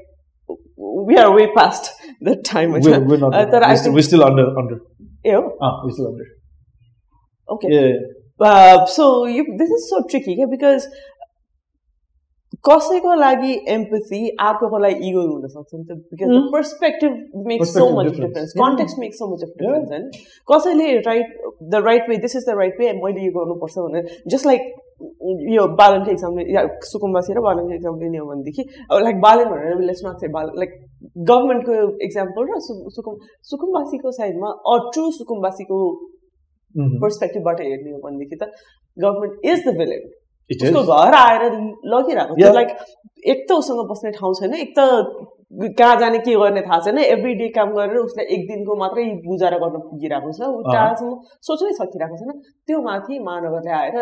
S2: we are way past the time होइन Uh, तर I think-
S1: still under under
S2: ए हो
S1: still under
S2: okay
S1: A
S2: uh, so you this is so tricky क्या because कसैको लागि एम्पथी अर्कोको लागि इगो हुन सक्छ नि त because the
S1: Mm.
S2: Perspective makes so
S1: Perspective
S2: much
S1: difference.
S2: Difference
S1: Yeah.
S2: Context makes so much of difference होइन कसैले right the right way this is the right way मैले यो गर्नुपर्छ भनेर जस्ट लाइक यो बालनको एक्जामले या सुकुम्बासी र बालनको एक्जाम लिने हो भनेदेखि अब लाइक बालन भनेर लेट्स नट से बाल लाइक गभर्मेन्टको एक्जाम्पल र सुकुम सुकुम्बासीको साइडमा अ ट्रु सुकुम्बासीको पर्सपेक्टिभबाट हेर्ने हो भनेदेखि त गभर्मेन्ट इज द भिलेन उसको घर आएर लगिरहेको
S1: Yeah.
S2: लाइक एक त उसँग बस्ने ठाउँ छैन एक त कहाँ जाने के गर्ने थाहा छैन। एभ्री डे काम गरेर उसलाई एक दिनको मात्रै गुजारा गर्न पुगिरहेको छ। ऊ। टाढासम्म सोच्नै सकिरहेको छैन। त्यो माथि महानगरले आएर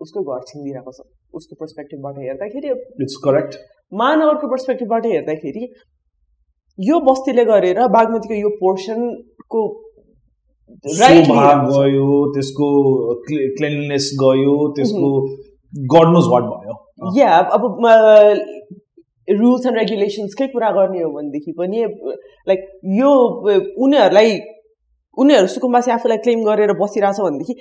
S2: उसको घर छिनिदिरहेको छ। उसको पर्सपेक्टिभबाट हेर्दाखेरि
S1: इट्स करेक्ट
S2: महानगरको पर्सपेक्टिभबाट हेर्दाखेरि यो बस्तीले गरेर बागमतीको यो पोर्सनको
S1: गयो त्यसको क्लिननेस गयो त्यसको नोज वाट भयो।
S2: या अब रुल्स एन्ड रेगुलेसन्सकै कुरा गर्ने हो भनेदेखि पनि लाइक यो उनीहरूलाई उनीहरू सुकुम्बासी आफूलाई क्लेम गरेर बसिरहेछ भनेदेखि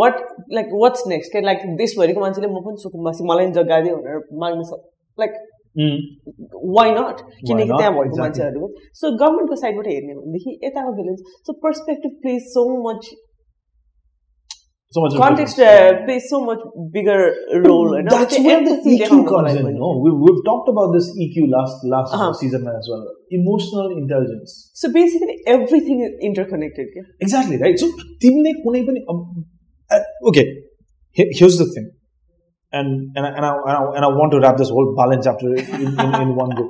S2: वाट लाइक वाट्स नेक्स्ट के लाइक देशभरिको मान्छेले म पनि सुकुम्बासी मलाई पनि जग्गा दियो भनेर माग्नु सक्छ लाइक वाइ नट किनकि? त्यहाँ भएको. मान्छेहरू सो गभर्मेन्टको साइडबाट हेर्ने भनेदेखि यताको villains so perspective plays so much
S1: so much
S2: context pledge so much bigger role होइन
S1: That's
S2: त्यो
S1: where the
S2: empathy
S1: EQ
S2: देखाउनको
S1: comes
S2: लागि
S1: in.
S2: पनि।
S1: No, we've, we've talked about this EQ last last
S2: Uh-huh.
S1: season as well. Emotional intelligence.
S2: So basically, everything is interconnected. Yeah?
S1: Exactly right. So तिमीले कुनै पनि um, uh, okay. Here, here's the thing, and and I, and I, and I and I want to wrap this whole balance chapter in, in, in one go.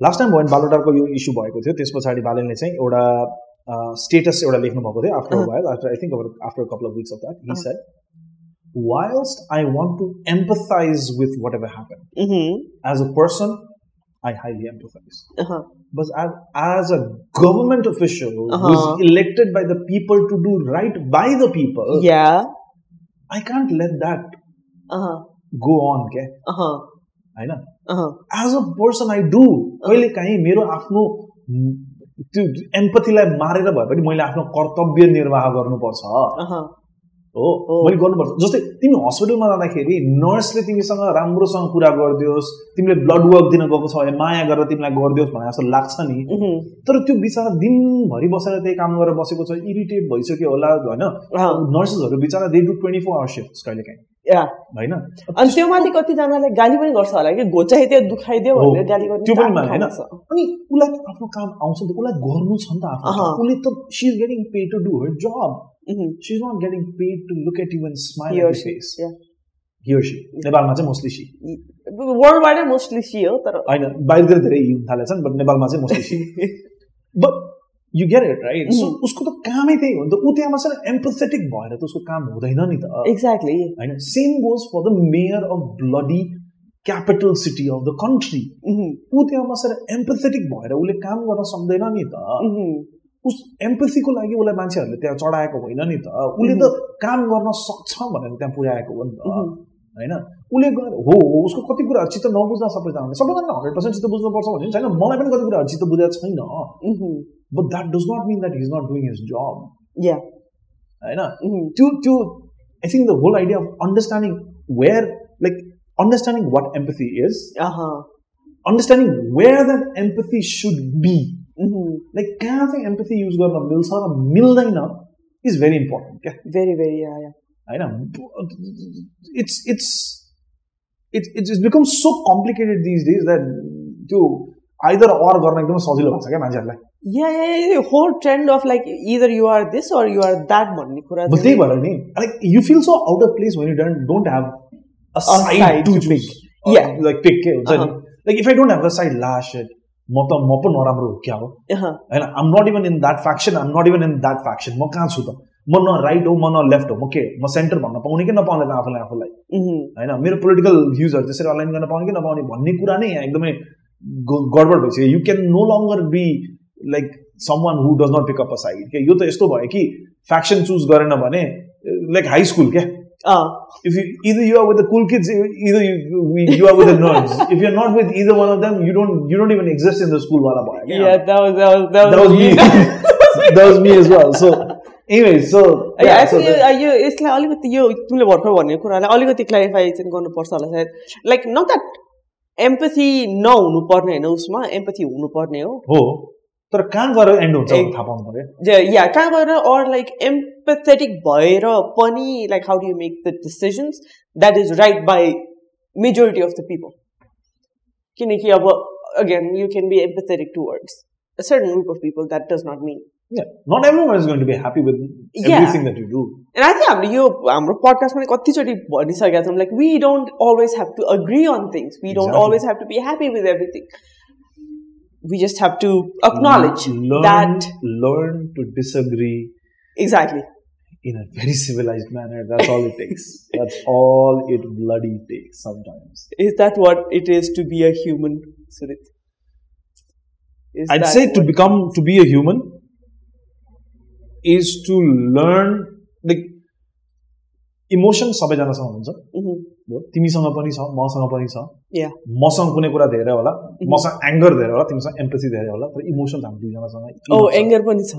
S1: Last time भयो बालोटारको यो issue भएको थियो त्यस पछाडि बालनले चाहिँ एउटा status एउटा लेख्नु भएको थियो after
S2: Uh-huh.
S1: While after I think after couple of weeks of that he said whilst I want to empathize with whatever happened
S2: Mm-hmm.
S1: as a person, I highly empathize.
S2: Uh-huh.
S1: But as, as a government official
S2: Uh-huh.
S1: who's elected by the people to do right by the people,
S2: Yeah.
S1: I can't let that
S2: Uh-huh.
S1: go on. के
S2: Uh-huh.
S1: होइन
S2: Uh-huh.
S1: As a person I do कहिले काहीँ मेरो आफ्नो म, त्यो एम्पथीलाई मारेर भए पनि मैले आफ्नो कर्तव्य निर्वाह गर्नुपर्छ. हो। मैले गर्नुपर्छ। जस्तै तिमी हस्पिटलमा जाँदाखेरि नर्सले तिमीसँग राम्रोसँग कुरा गरिदियोस् तिमीले ब्लड वर्क दिन गएको छ भने माया गरेर तिमीलाई गरिदियोस् भने जस्तो लाग्छ नि. तर त्यो बिचरा दिनभरि बसेर त्यही काम गरेर बसेको छ इरिटेट भइसक्यो होला होइन. नर्सेसहरू बिचरा they do twenty four hour shift कहिले काहीँ. होइन?
S2: अनि त्यो माथि कतिजनाले गाली पनि गर्छ होला कि घोचाइदियो दुखाइदियो भनेर गाली गर्ने
S1: त्यो पनि होइन। अनि उसलाई आफ्नो काम आउँछ उसलाई गर्नु छ नि त आफ्नो। उसले त she is getting pay to do her job
S2: Mhm.
S1: She is not getting pay to look at you and smile
S2: He or
S1: at
S2: she,
S1: face
S2: yeah.
S1: Here she नेपालमा चाहिँ मोस्टली सी
S2: वर्ल्डवाइडै मोस्टली सी हो तर
S1: होइन बाहिरतिर धेरै यी हुन थालेछन् but नेपालमा चाहिँ mostly she but you get it right
S2: so.
S1: उसको त कामै त्यही हो. नि त ऊ त्यहाँ बसेर एम्पथेटिक भएर त उसको काम हुँदैन नि त
S2: एक्ज्याक्टली
S1: होइन same goes for the mayor of bloody capital city of the country ऊ त्यहाँ बसेर एम्पथेटिक भएर उसले काम गर्न सक्दैन नि त उस एम्पथीको लागि उसलाई मान्छेहरूले त्यहाँ चढाएको होइन नि त। उसले त काम गर्न सक्छ भनेर त्यहाँ पुर्याएको हो नि त। होइन? उसले हो हो उसको कति कुराहरू चित्त नबुझ्दा सबैजनाले सबैजना हन्ड्रेड पर्सेन्ट चित्त बुझ्नुपर्छ पनि छैन। मलाई पनि कति कुराहरू चित्त बुझेको छैन। But that does not mean that is not doing his job
S2: yeah
S1: होइन? त्यो त्यो I think the whole idea of understanding where like understanding what empathy is understanding where that empathy should be like कहाँ चाहिँ empathy use गर्न मिल्छ र मिल्दैन is very important क्या
S2: भेरी भेरी या या
S1: होइन it's it's it's it's it's become so complicated this days that त्यो आइदर अर गर्न एकदमै सजिलो भएको छ क्या मान्छेहरूलाई
S2: या या whole trend of like either you are this or you are that भन्ने कुरा
S1: बट त्यही भएर नि like you feel so out of place when you don't don't have a
S2: side
S1: side to
S2: to
S1: choose
S2: Yeah.
S1: Like pick के हुन्छ नि
S2: Uh-huh.
S1: Like if I don't have a side last म त म पो नराम्रो हो क्या हो. होइन आम not even in that faction um not even in that faction म कहाँ छु त म न राइट हो म न लेफ्ट हो म के म सेन्टर भन्न पाउने कि नपाउने त आफूलाई आफूलाई. होइन मेरो पोलिटिकल भ्युजहरू त्यसरी अलाइन गर्न पाउने कि नपाउने भन्ने कुरा नै एकदमै गडबड भइसक्यो you can no longer be like someone who does not pick up a side क्या यो त यस्तो भयो कि फ्याक्सन चुज गरेन भने लाइक हाई स्कुल क्या
S2: Uh,
S1: if you either you are with the cool kids, either you you are with the nerds. if you're not with either one of them, you don't you don't even exist in the school wala boy.
S2: yeah, that was that was that was,
S1: that was me. that was me as well. So anyway, so
S2: Yeah,
S1: yeah,
S2: I
S1: so the-
S2: यो यसलाई अलिकति यो तिमीले भर्खर भन्ने कुरालाई अलिकति clarify चाहिँ गर्नुपर्छ होला सायद लाइक नट द्याट एम्पथी नहुनु पर्ने होइन उसमा एम्पथी हुनुपर्ने हो
S1: हो तर कहाँ गएर एन्ड हुन्छ
S2: एक-
S1: भनेर थाहा पाउनु पर्यो
S2: जे- या कहाँ गएर अर लाइक एम्पथेटिक भएर पनि like how do you make the decisions that is right by majority of the people किनकि अब again you can B empathetic towards a certain group of people that does not mean
S1: Yeah, not everyone is going to be happy with
S2: Yeah.
S1: everything that you do.
S2: And I think हामीले यो हाम्रो podcast पनि कतिचोटि भनिसकेका छौँ like we don't always have to agree on things we don't
S1: Exactly.
S2: Always have to be happy with everything we just have to acknowledge
S1: learn,
S2: that
S1: learn to disagree
S2: exactly.
S1: in a very civilized manner. That's all it takes. That's all it bloody takes sometimes.
S2: Is that what it is to be a human Surit? Is
S1: i'd say to become to be a human is to learn the emotion
S2: sabai
S1: jana तिमीसँग पनि छ मसँग पनि छ। मसँग कुनै कुरा धेरै होला मसँग एङ्गर धेरै होला तिमीसँग एम्पेसी धेरै होला तर इमोसन हामी दुईजनासँग
S2: एङ्गर पनि छ।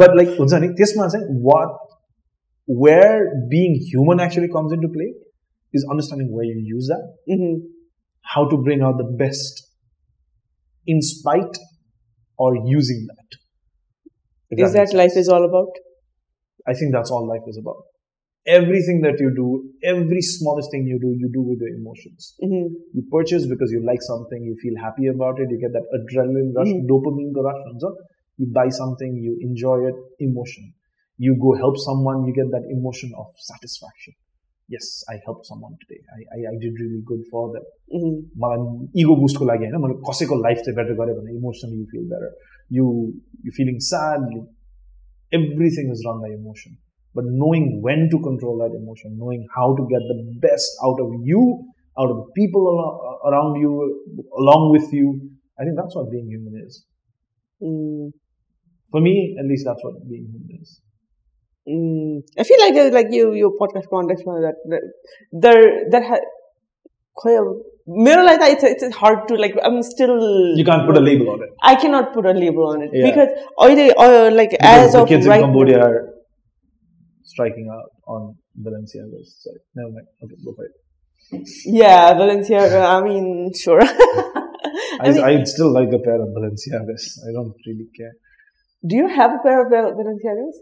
S1: बट लाइक हुन्छ नि त्यसमा चाहिँ what where being human actually comes in to play is understanding way you use
S2: that
S1: how to bring out the best in spite or using that
S2: is that life is all about
S1: I think that's all life is about Everything that you do, every smallest thing you do, you do with your emotions.
S2: Mhm.
S1: You purchase because you like something, you feel happy about it, you get that adrenaline rush,
S2: Mhm.
S1: dopamine ko rush. हुन्छ. You buy something, you enjoy it, emotion. You go help someone, you get that emotion of satisfaction. Yes, I helped someone today. I, I, I did really good for them.
S2: Mhm.
S1: मलाई ego बुस्टको लागि होइन मैले कसैको life चाहिँ better गरेँ भने emotionally you feel better you you feeling sad you everything is run by emotion but knowing when to control that emotion, knowing how to get the best out of you, out of the people uh, around you, along with you. I think that's what being human is.
S2: Mm.
S1: For me, at least, that's what being human is.
S2: Mm. I feel like there's like you, your podcast context that, that there that ha- mirror like that it's, it's hard to like i'm still
S1: you can't put a label on it
S2: i cannot put a label on it
S1: yeah.
S2: because or they or like
S1: because
S2: as
S1: the
S2: of
S1: kids
S2: right,
S1: in cambodia are striking out on Balenciagas. Sorry, never mind. Okay, go for it.
S2: yeah Balenciaga I mean sure
S1: I, I still like a pair of Balenciagas. I don't really care.
S2: do you have a pair of Bal- Balenciagas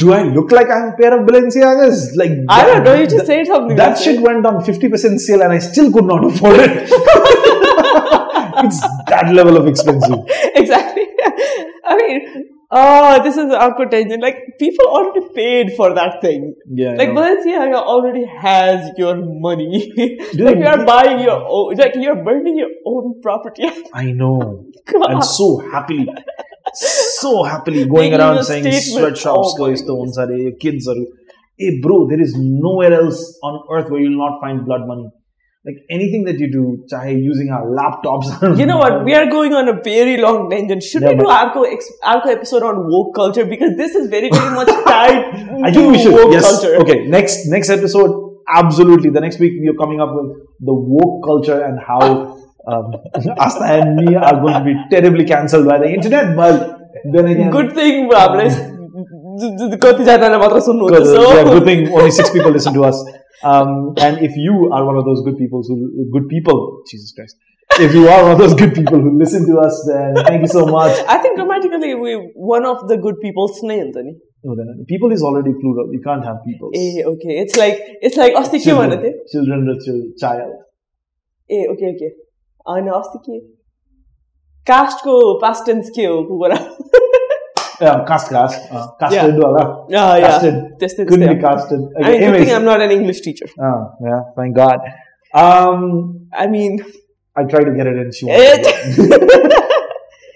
S1: Do I look like I have a pair of Balenciagas? Like
S2: I don't know you just say something
S1: That shit went on 50% sale and I still could not afford it. it's that level of expensive.
S2: exactly. I mean, oh, this is tangent. Like, people already paid for that thing.
S1: Yeah.
S2: Like. Balenciaga already has your money.
S1: Dude,
S2: like, you are buying your own, like, you're burning your own property.
S1: I know.
S2: God.
S1: And so happily, so happily going
S2: Making
S1: around saying sweatshops,
S2: Oh
S1: stones, are eh, kids are. Hey, bro, there is nowhere else on earth where you'll not find blood money like anything that you do, chahe using our laptops.
S2: you know what? We are going on a very long tangent. Should
S1: yeah,
S2: we do Arco Arco episode on woke culture because this is very very much tied.
S1: I think we should.
S2: Woke
S1: yes.
S2: Culture.
S1: Okay. Next next episode, absolutely. The next week we are coming up with the woke culture and how. Um, Asta and me are going to be terribly cancelled by the internet, but then again,
S2: good thing, Bablis. Um, कतिजनाले मात्र सुन्नुहुन्छ
S1: Good,
S2: so
S1: yeah, good thing only six people listen to us. Um, and if you are one of those good people who good people, Jesus Christ, if you are one of those good people who listen to us, then thank you so much.
S2: I think grammatically we one of the good people's names नि
S1: No, then people is already plural. You can't have people.
S2: A okay it's like it's like अस्ति के भनेको थिएँ
S1: children, the chil- child.
S2: A okay okay होइन अस्ति के कास्टको past tense के हो कुकुरा
S1: Yeah, cast class, uh, casted, yeah. wala.
S2: Uh, yeah.
S1: casted.
S2: Tested ah,
S1: Couldn't be casted. Okay.
S2: I mean,
S1: Anyways.
S2: I'm not an English teacher.
S1: Oh, yeah, thank God. Um,
S2: I mean,
S1: I tried to get it in. She.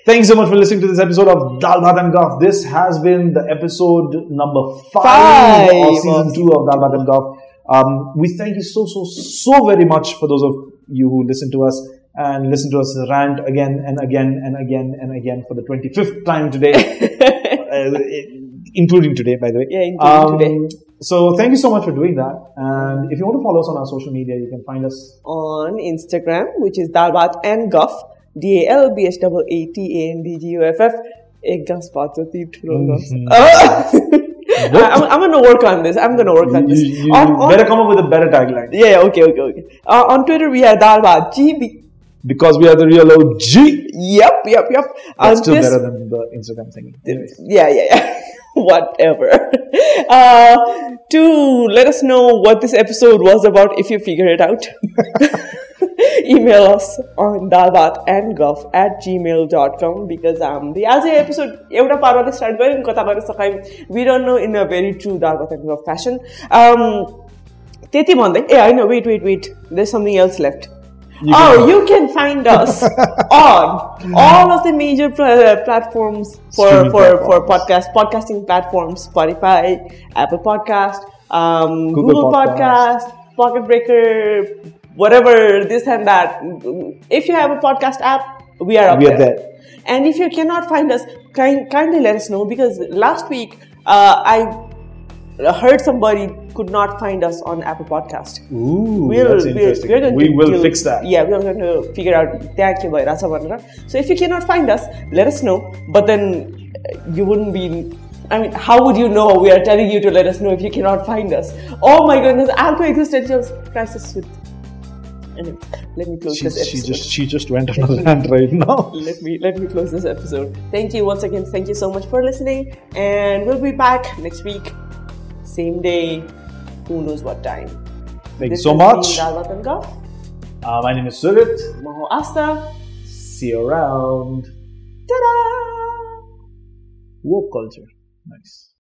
S1: Thanks so much for listening to this episode of Dal Bhat and This has been the episode number five,
S2: five
S1: of season two of Dal Bhat and Um, we thank you so, so, so very much for those of you who listen to us and listen to us rant again and again and again and again for the 25th time today, uh, including today, by the way.
S2: Yeah, including um, today.
S1: So thank you so much for doing that. And if you want to follow us on our social media, you can find us
S2: on Instagram, which is Dalbhaat and Guff, D A L B H A A T A N D G U F F. एक गस बात होती थी mm-hmm. I'm, I'm, gonna work on this. I'm gonna work on this.
S1: You, you
S2: on, on,
S1: better come up with a better tagline.
S2: Yeah, okay, okay, okay. Uh, on Twitter, we are Dalbat G B
S1: because we are the real OG.
S2: Yep, yep, yep.
S1: That's still better than the Instagram thing. Anyways.
S2: Yeah, yeah, yeah. Whatever. Uh, to let us know what this episode was about if you figure it out. Email us on dalbhaatandguff at gmail.com because um, the आज episode एउटा पाराले start गऱ्यौँ कता गरेर सकायौँ we don't know in a very true dal bhat and golf fashion त्यति भन्दै ए होइन wait wait wait there something else left oh, you can find us on all of the major pl- uh, platforms for
S1: Streaming
S2: for for podcast podcasting platforms: Spotify, Apple Podcast, um,
S1: Google
S2: Google,
S1: Podcast.
S2: Podcast, Pocket Breaker, whatever this and that. If you have a podcast app, we are up
S1: We are
S2: there.
S1: there.
S2: And if you cannot find us, kind, kindly let us know because last week uh, I heard somebody could not find us on Apple Podcast.
S1: Ooh,
S2: we'll,
S1: that's interesting.
S2: We're, we're
S1: we will fix that.
S2: Yeah, we're going to figure out. So if you cannot find us, let us know. But then uh, you wouldn't be. I mean, how would you know? We are telling you to let us know if you cannot find us. Oh my goodness, alcohol existential crisis with. Anyway, let me close
S1: she,
S2: this episode.
S1: She just she just went on a rant right now.
S2: Let me let me close this episode. Thank you once again. Thank you so much for listening, and we'll be back next week same day. Who knows what time?
S1: Thank you so much.
S2: been Dalbhaat and Guff.
S1: Uh, my name is Surit.
S2: Maho Asta.
S1: See you around.
S2: Ta-da!
S1: Woke culture. Nice.